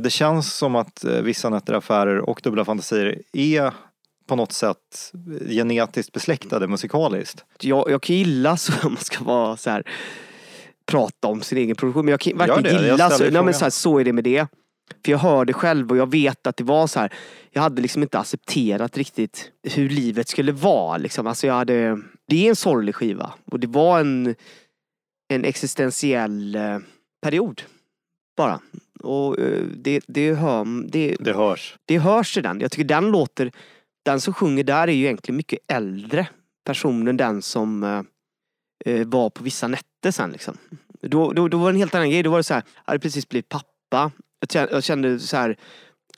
det känns som att vissa nätter, affärer och dubbla fantasier är på något sätt genetiskt besläktade musikaliskt. jag, jag kan gilla så om man ska vara så här prata om sin egen produktion. Men jag kan verkligen det, jag gilla så, nej, men så, här, så är det med det. För jag hör det själv och jag vet att det var så här. Jag hade liksom inte accepterat riktigt hur livet skulle vara. Liksom. Alltså jag hade, det är en sorglig skiva och det var en, en existentiell eh, period. Bara. Och eh, det, det, hör, det, Det hörs. det hörs i den. Jag tycker den låter, den som sjunger där är ju egentligen mycket äldre person än den som eh, var på vissa nätter sen liksom. Då, då, då var det en helt annan grej. Då var det så här, jag hade precis blivit pappa. Jag kände, jag kände så här,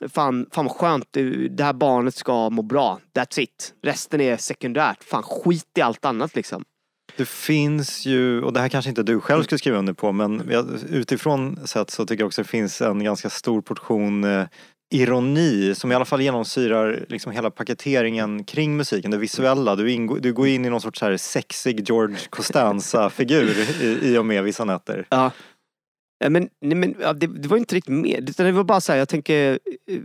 fan, fan vad skönt, det här barnet ska må bra. That's it. Resten är sekundärt. Fan skit i allt annat liksom. Det finns ju, och det här kanske inte du själv skulle skriva under på men utifrån sett så tycker jag också det finns en ganska stor portion eh, ironi som i alla fall genomsyrar liksom hela paketeringen kring musiken, det visuella. Du, ingår, du går in i någon sorts så här sexig George Costanza-figur i, i och med vissa nätter. Ja. Men, nej, men ja, det, det var inte riktigt med. Utan det var bara så här, jag tänker... Eh,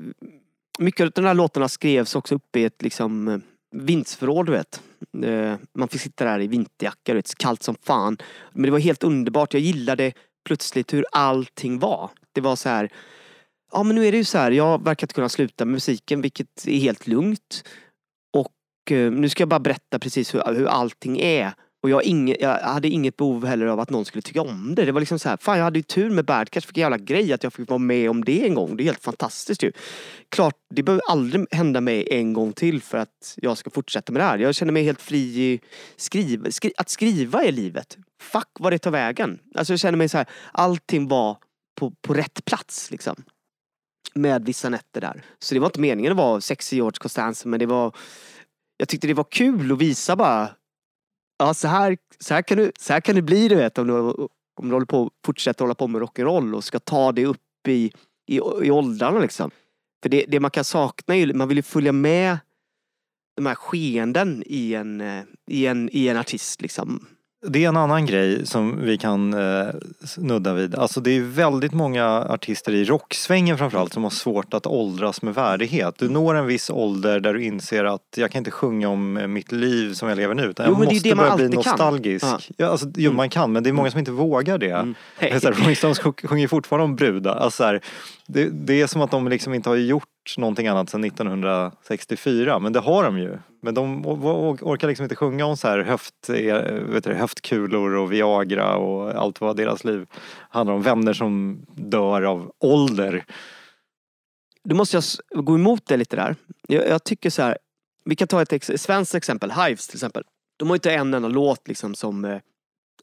mycket av de här låtarna skrevs också uppe i ett liksom eh, vindsförråd, du vet. Eh, man fick sitta där i vinterjacka, du vet, kallt som fan. Men det var helt underbart. Jag gillade plötsligt hur allting var. Det var så här... Ja men nu är det ju så här, jag verkar inte kunna sluta med musiken vilket är helt lugnt. Och eh, nu ska jag bara berätta precis hur, hur allting är. Och jag, inge, jag hade inget behov heller av att någon skulle tycka om det. Det var liksom så här, fan jag hade ju tur med Badcatch, vilken jävla grej att jag fick vara med om det en gång. Det är helt fantastiskt ju. Klart, det behöver aldrig hända mig en gång till för att jag ska fortsätta med det här. Jag känner mig helt fri i skriv, skri, att skriva i livet. Fuck vad det tar vägen. Alltså jag känner mig så här, allting var på, på rätt plats liksom. Med vissa nätter där. Så det var inte meningen att vara sexy George Costanza men det var Jag tyckte det var kul att visa bara Ja så här, så här, kan, du, så här kan det bli du vet om du, om du håller på, fortsätter hålla på med rock'n'roll och ska ta det upp i, i, i åldrarna liksom. För det, det man kan sakna är ju, man vill ju följa med de här skeenden i en, eh, i en, i en artist liksom. Det är en annan grej som vi kan eh, snudda vid. Alltså det är väldigt många artister i rocksvängen framförallt som har svårt att åldras med värdighet. Du når en viss ålder där du inser att jag kan inte sjunga om eh, mitt liv som jag lever nu utan Jo, jag men det är måste det börja bli alltid kan. nostalgisk. Ja. Alltså, jo, man kan men det är många som inte vågar det. Mm. Det [laughs] är så här, Rolling Stones sjung- sjunger fortfarande om brudar. Alltså här, det, det är som att de liksom inte har gjort någonting annat sedan 1964. Men det har de ju. Men de orkar liksom inte sjunga om så här höft, eh, vet du, höftkulor och Viagra och allt vad deras liv handlar om. Vänner som dör av ålder. Då måste jag gå emot det lite där. Jag, jag tycker så här. Vi kan ta ett ex svenskt exempel, Hives till exempel. De har inte en enda låt liksom som eh,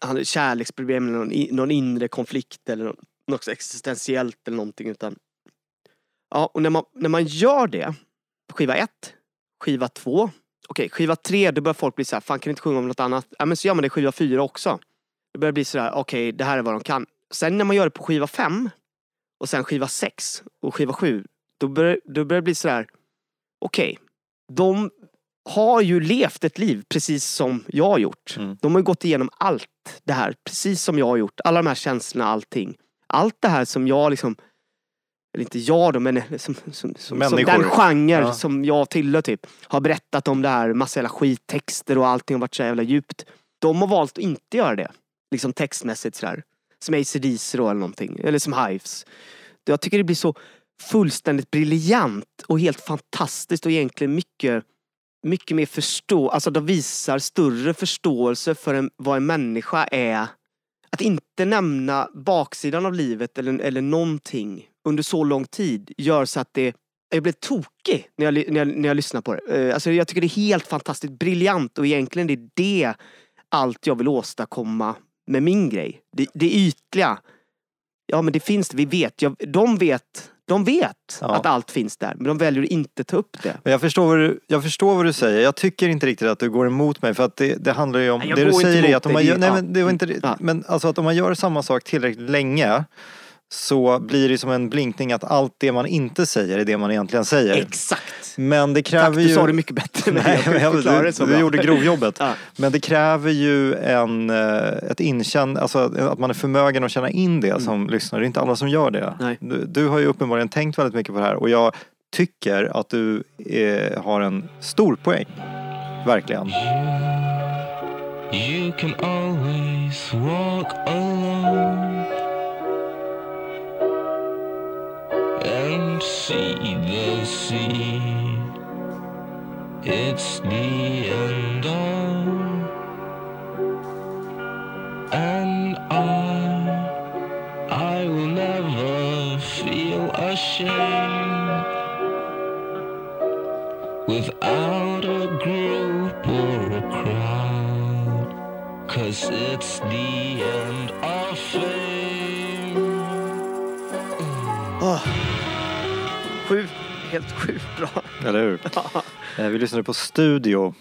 han- kärleksproblem eller någon, någon inre konflikt eller något existentiellt eller någonting utan Ja, och när man, när man gör det, skiva ett, skiva två, okej, skiva tre, då börjar folk bli så här, fan kan du inte sjunga om något annat? Ja men så gör man det skiva fyra också. Det börjar bli sådär, okej, det här är vad de kan. Sen när man gör det på skiva fem, och sen skiva sex och skiva sju, då börjar, då börjar det bli sådär, okej, de har ju levt ett liv precis som jag har gjort. Mm. De har ju gått igenom allt det här, precis som jag har gjort. Alla de här känslorna, allting. Allt det här som jag liksom, eller inte jag då, men som, som, som, som Människor. den genre Ja. som jag tillhör typ, har berättat om det här, massa jävla skittexter och allting har varit så jävla djupt. De har valt att inte göra det. Liksom textmässigt sådär. Som AC/DC då eller någonting, eller som Hives. Jag tycker det blir så fullständigt briljant och helt fantastiskt och egentligen mycket mycket mer förstå, alltså de visar större förståelse för en, vad en människa är. Att inte nämna baksidan av livet eller, eller någonting under så lång tid gör så att det jag blev tokig när jag, när jag, när jag lyssnar på det. Eh, Alltså jag tycker det är helt fantastiskt briljant och egentligen det är det allt jag vill åstadkomma med min grej. Det, det ytliga. Ja men det finns det, vi vet. Jag, de vet, de vet Ja. att allt finns där men de väljer att inte ta upp det. Men jag förstår, vad du, jag förstår vad du säger. Jag tycker inte riktigt att du går emot mig för att det, det handlar ju om... Nej, jag det du går inte säger är emot att om dig, man det- gör, nej, ja. men det var inte, Ja. men alltså att om man gör samma sak tillräckligt länge så blir det som en blinkning att allt det man inte säger är det man egentligen säger. Exakt! Men det Tack, kräver du ju... sa det mycket bättre. Nej, Jag men förklarar det så du, du gjorde grovjobbet. [laughs] Ja. Men det kräver ju en, eh, ett inkänn, alltså att man är förmögen att känna in det som lyssnare. Det är inte alla som gör det. Mm. Nej. Du, du har ju uppenbarligen tänkt väldigt mycket på det här och jag tycker att du eh, har en stor poäng. Verkligen. You can and see the sea. It's the end of, and I, I will never feel ashamed without a group or a crowd. Cause it's the end helt sjukt bra. Eller hur? [laughs] Eh, Vi lyssnade på Studio.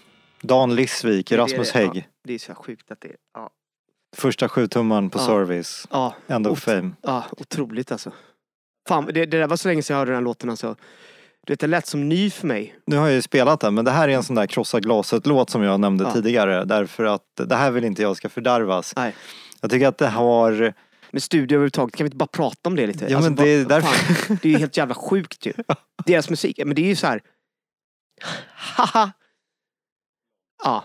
Dan Lissvik, Rasmus Hägg. Ja, det är så sjukt att det är... Ja, Första sjutummaren på Ja. Service. ja, End of Ot- Fame. ja otroligt alltså. Fan, det, det där var så länge sedan jag hörde den här låten alltså. Du vet, det lät som ny för mig. Nu har jag ju spelat den men det här är en sån där krossa glaset-låt som jag nämnde Ja. tidigare. Därför att det här vill inte jag ska fördärvas. Nej. Jag tycker att det har... Med studio överhuvudtaget, kan vi inte bara prata om det lite? Ja, men det är vad- därför- fan, det är ju helt jävla sjukt ju. [laughs] Deras musik, men det är ju så här. Haha. Ja.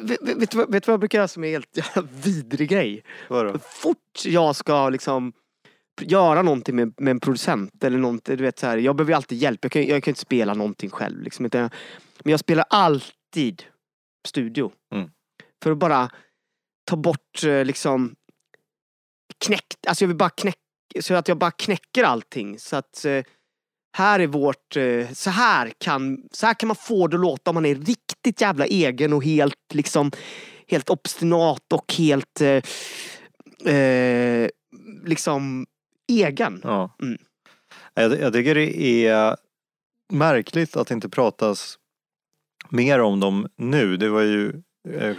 Vet, vet, vet du vad jag brukar göra som är helt jävla vidrig grej? Vadå? fort jag ska liksom göra någonting med, med en producent eller någonting, du vet så här, jag behöver ju alltid hjälp. Jag kan, jag kan inte spela någonting själv liksom. Utan men jag spelar alltid studio. Mm. För att bara ta bort eh, liksom knäck, alltså jag vill bara knäcka, så att jag bara knäcker allting. Så att eh, här är vårt, eh, så här kan, så här kan man få det att låta om man är riktigt jävla egen och helt liksom helt obstinat och helt eh, eh, liksom egen. Ja. Mm. Jag, jag tycker det är märkligt att det inte pratas mer om dem nu. Det var ju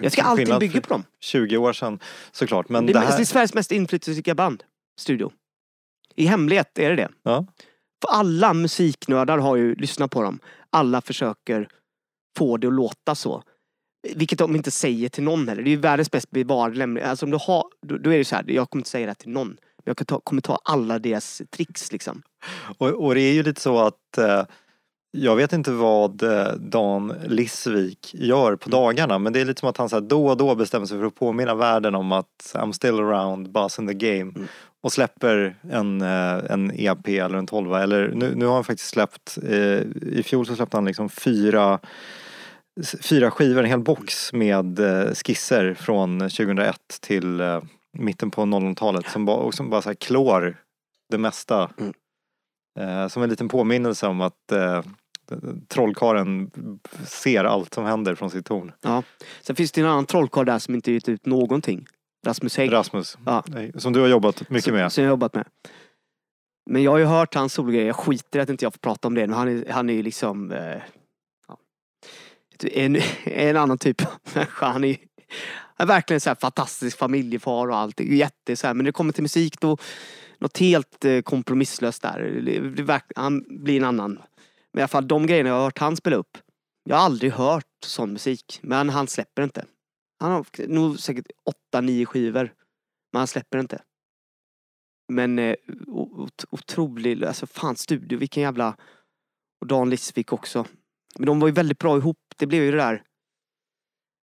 Jag ska alltid bygga på dem. 20 år sedan såklart. Men det, det, är, här... det är Sveriges mest inflytelserika band, Studio. I hemlighet är det det. Ja. För alla musiknördar har ju lyssnat på dem. Alla försöker få det att låta så. Vilket de inte säger till någon heller. Det är ju världens bäst bevarade lämning. Alltså om du har, då, då är det så här, jag kommer inte säga det till någon. Men jag ta, kommer ta alla deras tricks liksom. Och, och det är ju lite så att eh, jag vet inte vad eh, Dan Lissvik gör på dagarna men det är lite som att han så då och då bestämmer sig för att påminna världen om att I'm still around, buzz in the game. Och släpper en, eh, en EP eller en 12 eller nu, nu har han faktiskt släppt, eh, i fjol så släppte han liksom fyra fyra skivor, en hel box med eh, skisser från 2001 till mitten på 00-talet som som bara så klår det mesta. Mm. Eh, som en liten påminnelse om att eh, trollkaren ser allt som händer från sitt torn. Ja. Sen finns det en annan trollkarl där som inte gett ut någonting. Rasmus Hägg. Rasmus, Ja. som du har jobbat mycket som, med. Som jag har jobbat med. Men jag har ju hört hans sologrejer. Jag skiter i att inte jag får prata om det. Men han är, han är ju liksom eh, ja, en, [laughs] en annan typ av människa. Han är, han är verkligen så här fantastisk familjefar och allt. Jätte så här. Men när det kommer till musik då något helt eh, kompromisslöst där. Han blir en annan. Men i alla fall de grejerna jag har hört han spela upp. Jag har aldrig hört sån musik. Men han släpper inte. Han har nog säkert åtta, nio skivor. Men han släpper inte. Men eh, otrolig, alltså fan studio, vilken jävla... Och Dan Lissvik också. Men de var ju väldigt bra ihop. Det blev ju det där,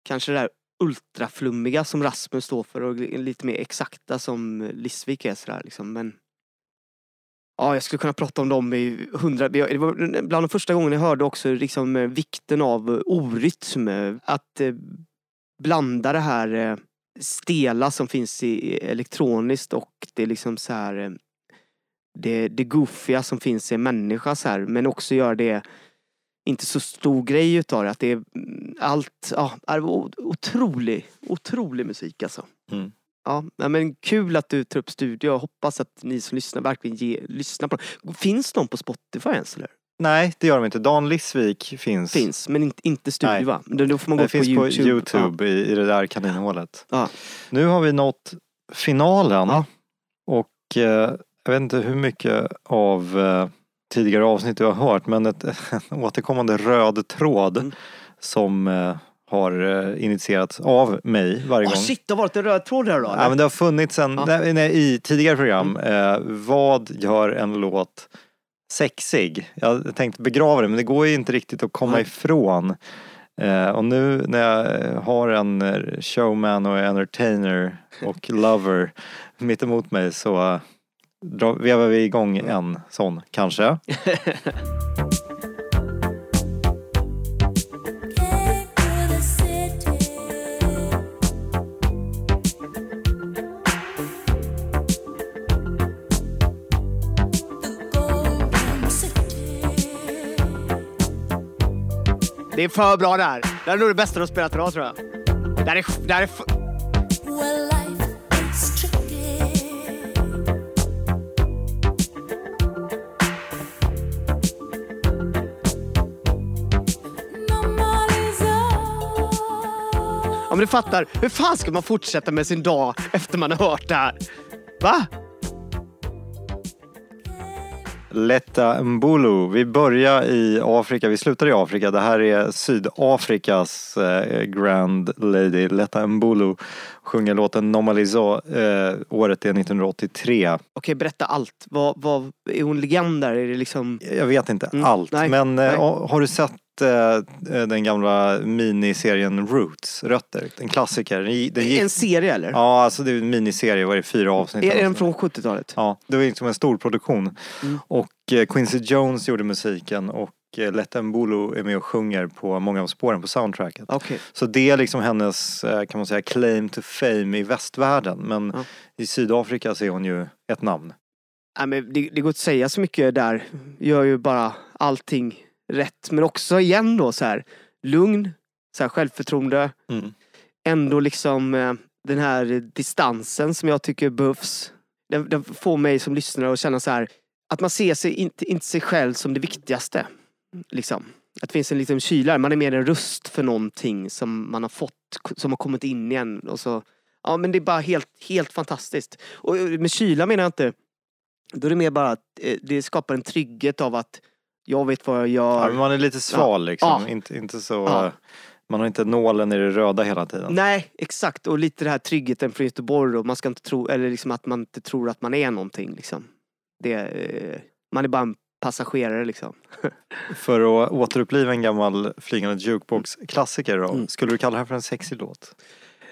kanske det där ultraflummiga som Rasmus står för och lite mer exakta som Lissvik är sådär liksom. Men Ja, jag skulle kunna prata om dem i hundra... Det var bland de första gångerna jag hörde också liksom eh, vikten av eh, orytm. Eh, att blanda det här stela som finns i elektroniskt och det liksom så här det, det goofiga som finns i en människa så här, men också göra det inte så stor grej utav det. Att det är mm, allt, ja, det var otrolig, otrolig musik alltså. Mm. Ja, men kul att du tar upp studio. Jag hoppas att ni som lyssnar verkligen ge, lyssnar på det. Finns de på Spotify ens eller? Nej, det gör de inte. Dan Lissvik finns. Finns, men inte, inte studio va? Då får man gå Det finns på Youtube. på Youtube i, i det där kaninhålet. Ja. Nu har vi nått finalen. Ja. Och eh, jag vet inte hur mycket av eh, tidigare avsnitt du har hört men ett, [laughs] en återkommande röd tråd Mm. som eh, har eh, initierats av mig varje Ja. gång. Oh, shit, det har varit en röd tråd där då? Ja, men det har funnits en, Ja. nej, nej, i tidigare program, Mm. eh, vad gör en låt sexig? Jag tänkte begrava det men det går ju inte riktigt att komma Nej. ifrån. Eh, och nu när jag har en eh, showman och entertainer och [laughs] lover mitt emot mig så eh, vevar vi igång en sån kanske. [laughs] Det är för bra där. Det är nog det bästa har spelat idag tror jag. Det här är, det här är Well, men du fattar, hur fan ska man fortsätta med sin dag efter man har hört det här? Va? Letta Mbulu. Vi börjar i Afrika, vi slutar i Afrika. Det här är Sydafrikas eh, Grand Lady. Letta Mbulu sjunger låten Normalizo. Eh, året är 1983. Okej, berätta allt. Vad, vad, är hon legend där? Är det liksom... Jag vet inte Mm, allt, nej, men nej. eh, har du sett eh, den gamla miniserien Roots, Rötter? En klassiker. Den, gi- den gick, En serie eller? Ja, alltså det är en miniserie, vad är det, fyra avsnitt? är den från 70-talet? Ja, det var liksom en stor produktion. Mm. Och eh, Quincy Jones gjorde musiken och eh, Letta Mbulu är med och sjunger på många av spåren på soundtracket. Okej. Så det är liksom hennes, eh, kan man säga, claim to fame i västvärlden. Men Ja. i Sydafrika så är hon ju ett namn. Nej, men det, det går inte att säga så mycket där. Gör ju bara allting rätt. Men också igen då så här lugn, så här självförtroende. Mm. Ändå liksom eh, den här distansen som jag tycker behövs. Den, den får mig som lyssnare att känna så här att man ser sig inte, inte sig själv som det viktigaste. Liksom. Att det finns en liten kyla där. Man är mer en röst för någonting som man har fått, som har kommit in igen. Och så, ja men det är bara helt, helt fantastiskt. Och med kyla menar jag inte då är det mer bara att eh, det skapar en trygghet av att jag vet vad jag Ja, gör. men man är lite sval liksom. Ja. Inte, inte så Ja. eh, Man har inte nålen i det röda hela tiden. Nej, exakt. Och lite det här tryggheten från Göteborg och man ska inte tro, eller liksom att man inte tror att man är någonting liksom. Det, eh, man är bara en passagerare liksom. [laughs] För att återuppliva en gammal flygande jukebox-klassiker då, Mm. skulle du kalla det här för en sexig låt?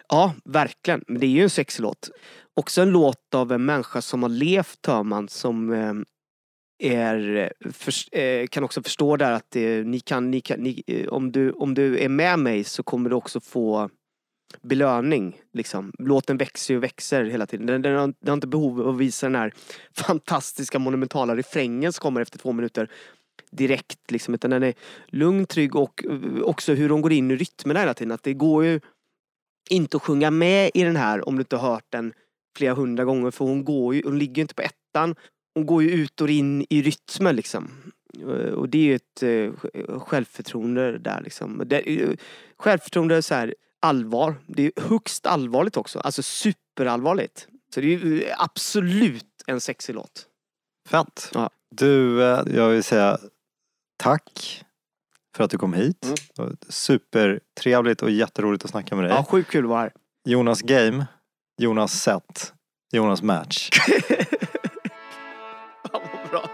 Ja, verkligen. Men det är ju en sexig låt. Också en låt av en människa som har levt, hör man, som eh, är, för, eh, kan också förstå där att eh, ni kan, ni kan ni, eh, om, du, om du är med mig så kommer du också få belöning. Liksom. Låten växer och växer hela tiden. Den, den, har, den har inte behov av att visa den här [laughs] fantastiska monumentala refrängen som kommer efter två minuter direkt. Liksom, utan den är lugn, trygg och eh, också hur de går in i rytmerna hela tiden. Att det går ju inte att sjunga med i den här om du inte har hört den flera hundra gånger för hon går ju, hon ligger ju inte på ettan. Hon går ju ut och in i rytmen liksom. Eh, och det är ju ett eh, självförtroende där liksom. Det, är självförtroende så här allvar. Det är högst allvarligt också. Alltså superallvarligt. Så det är absolut en sexig låt. Fett! Ja. Du, eh, jag vill säga tack för att du kom hit. Mm. Supertrevligt och jätteroligt att snacka med dig. Ja, sjukt kul att vara här. Jonas Game, Jonas Set, Jonas Match. [laughs] Fan vad bra.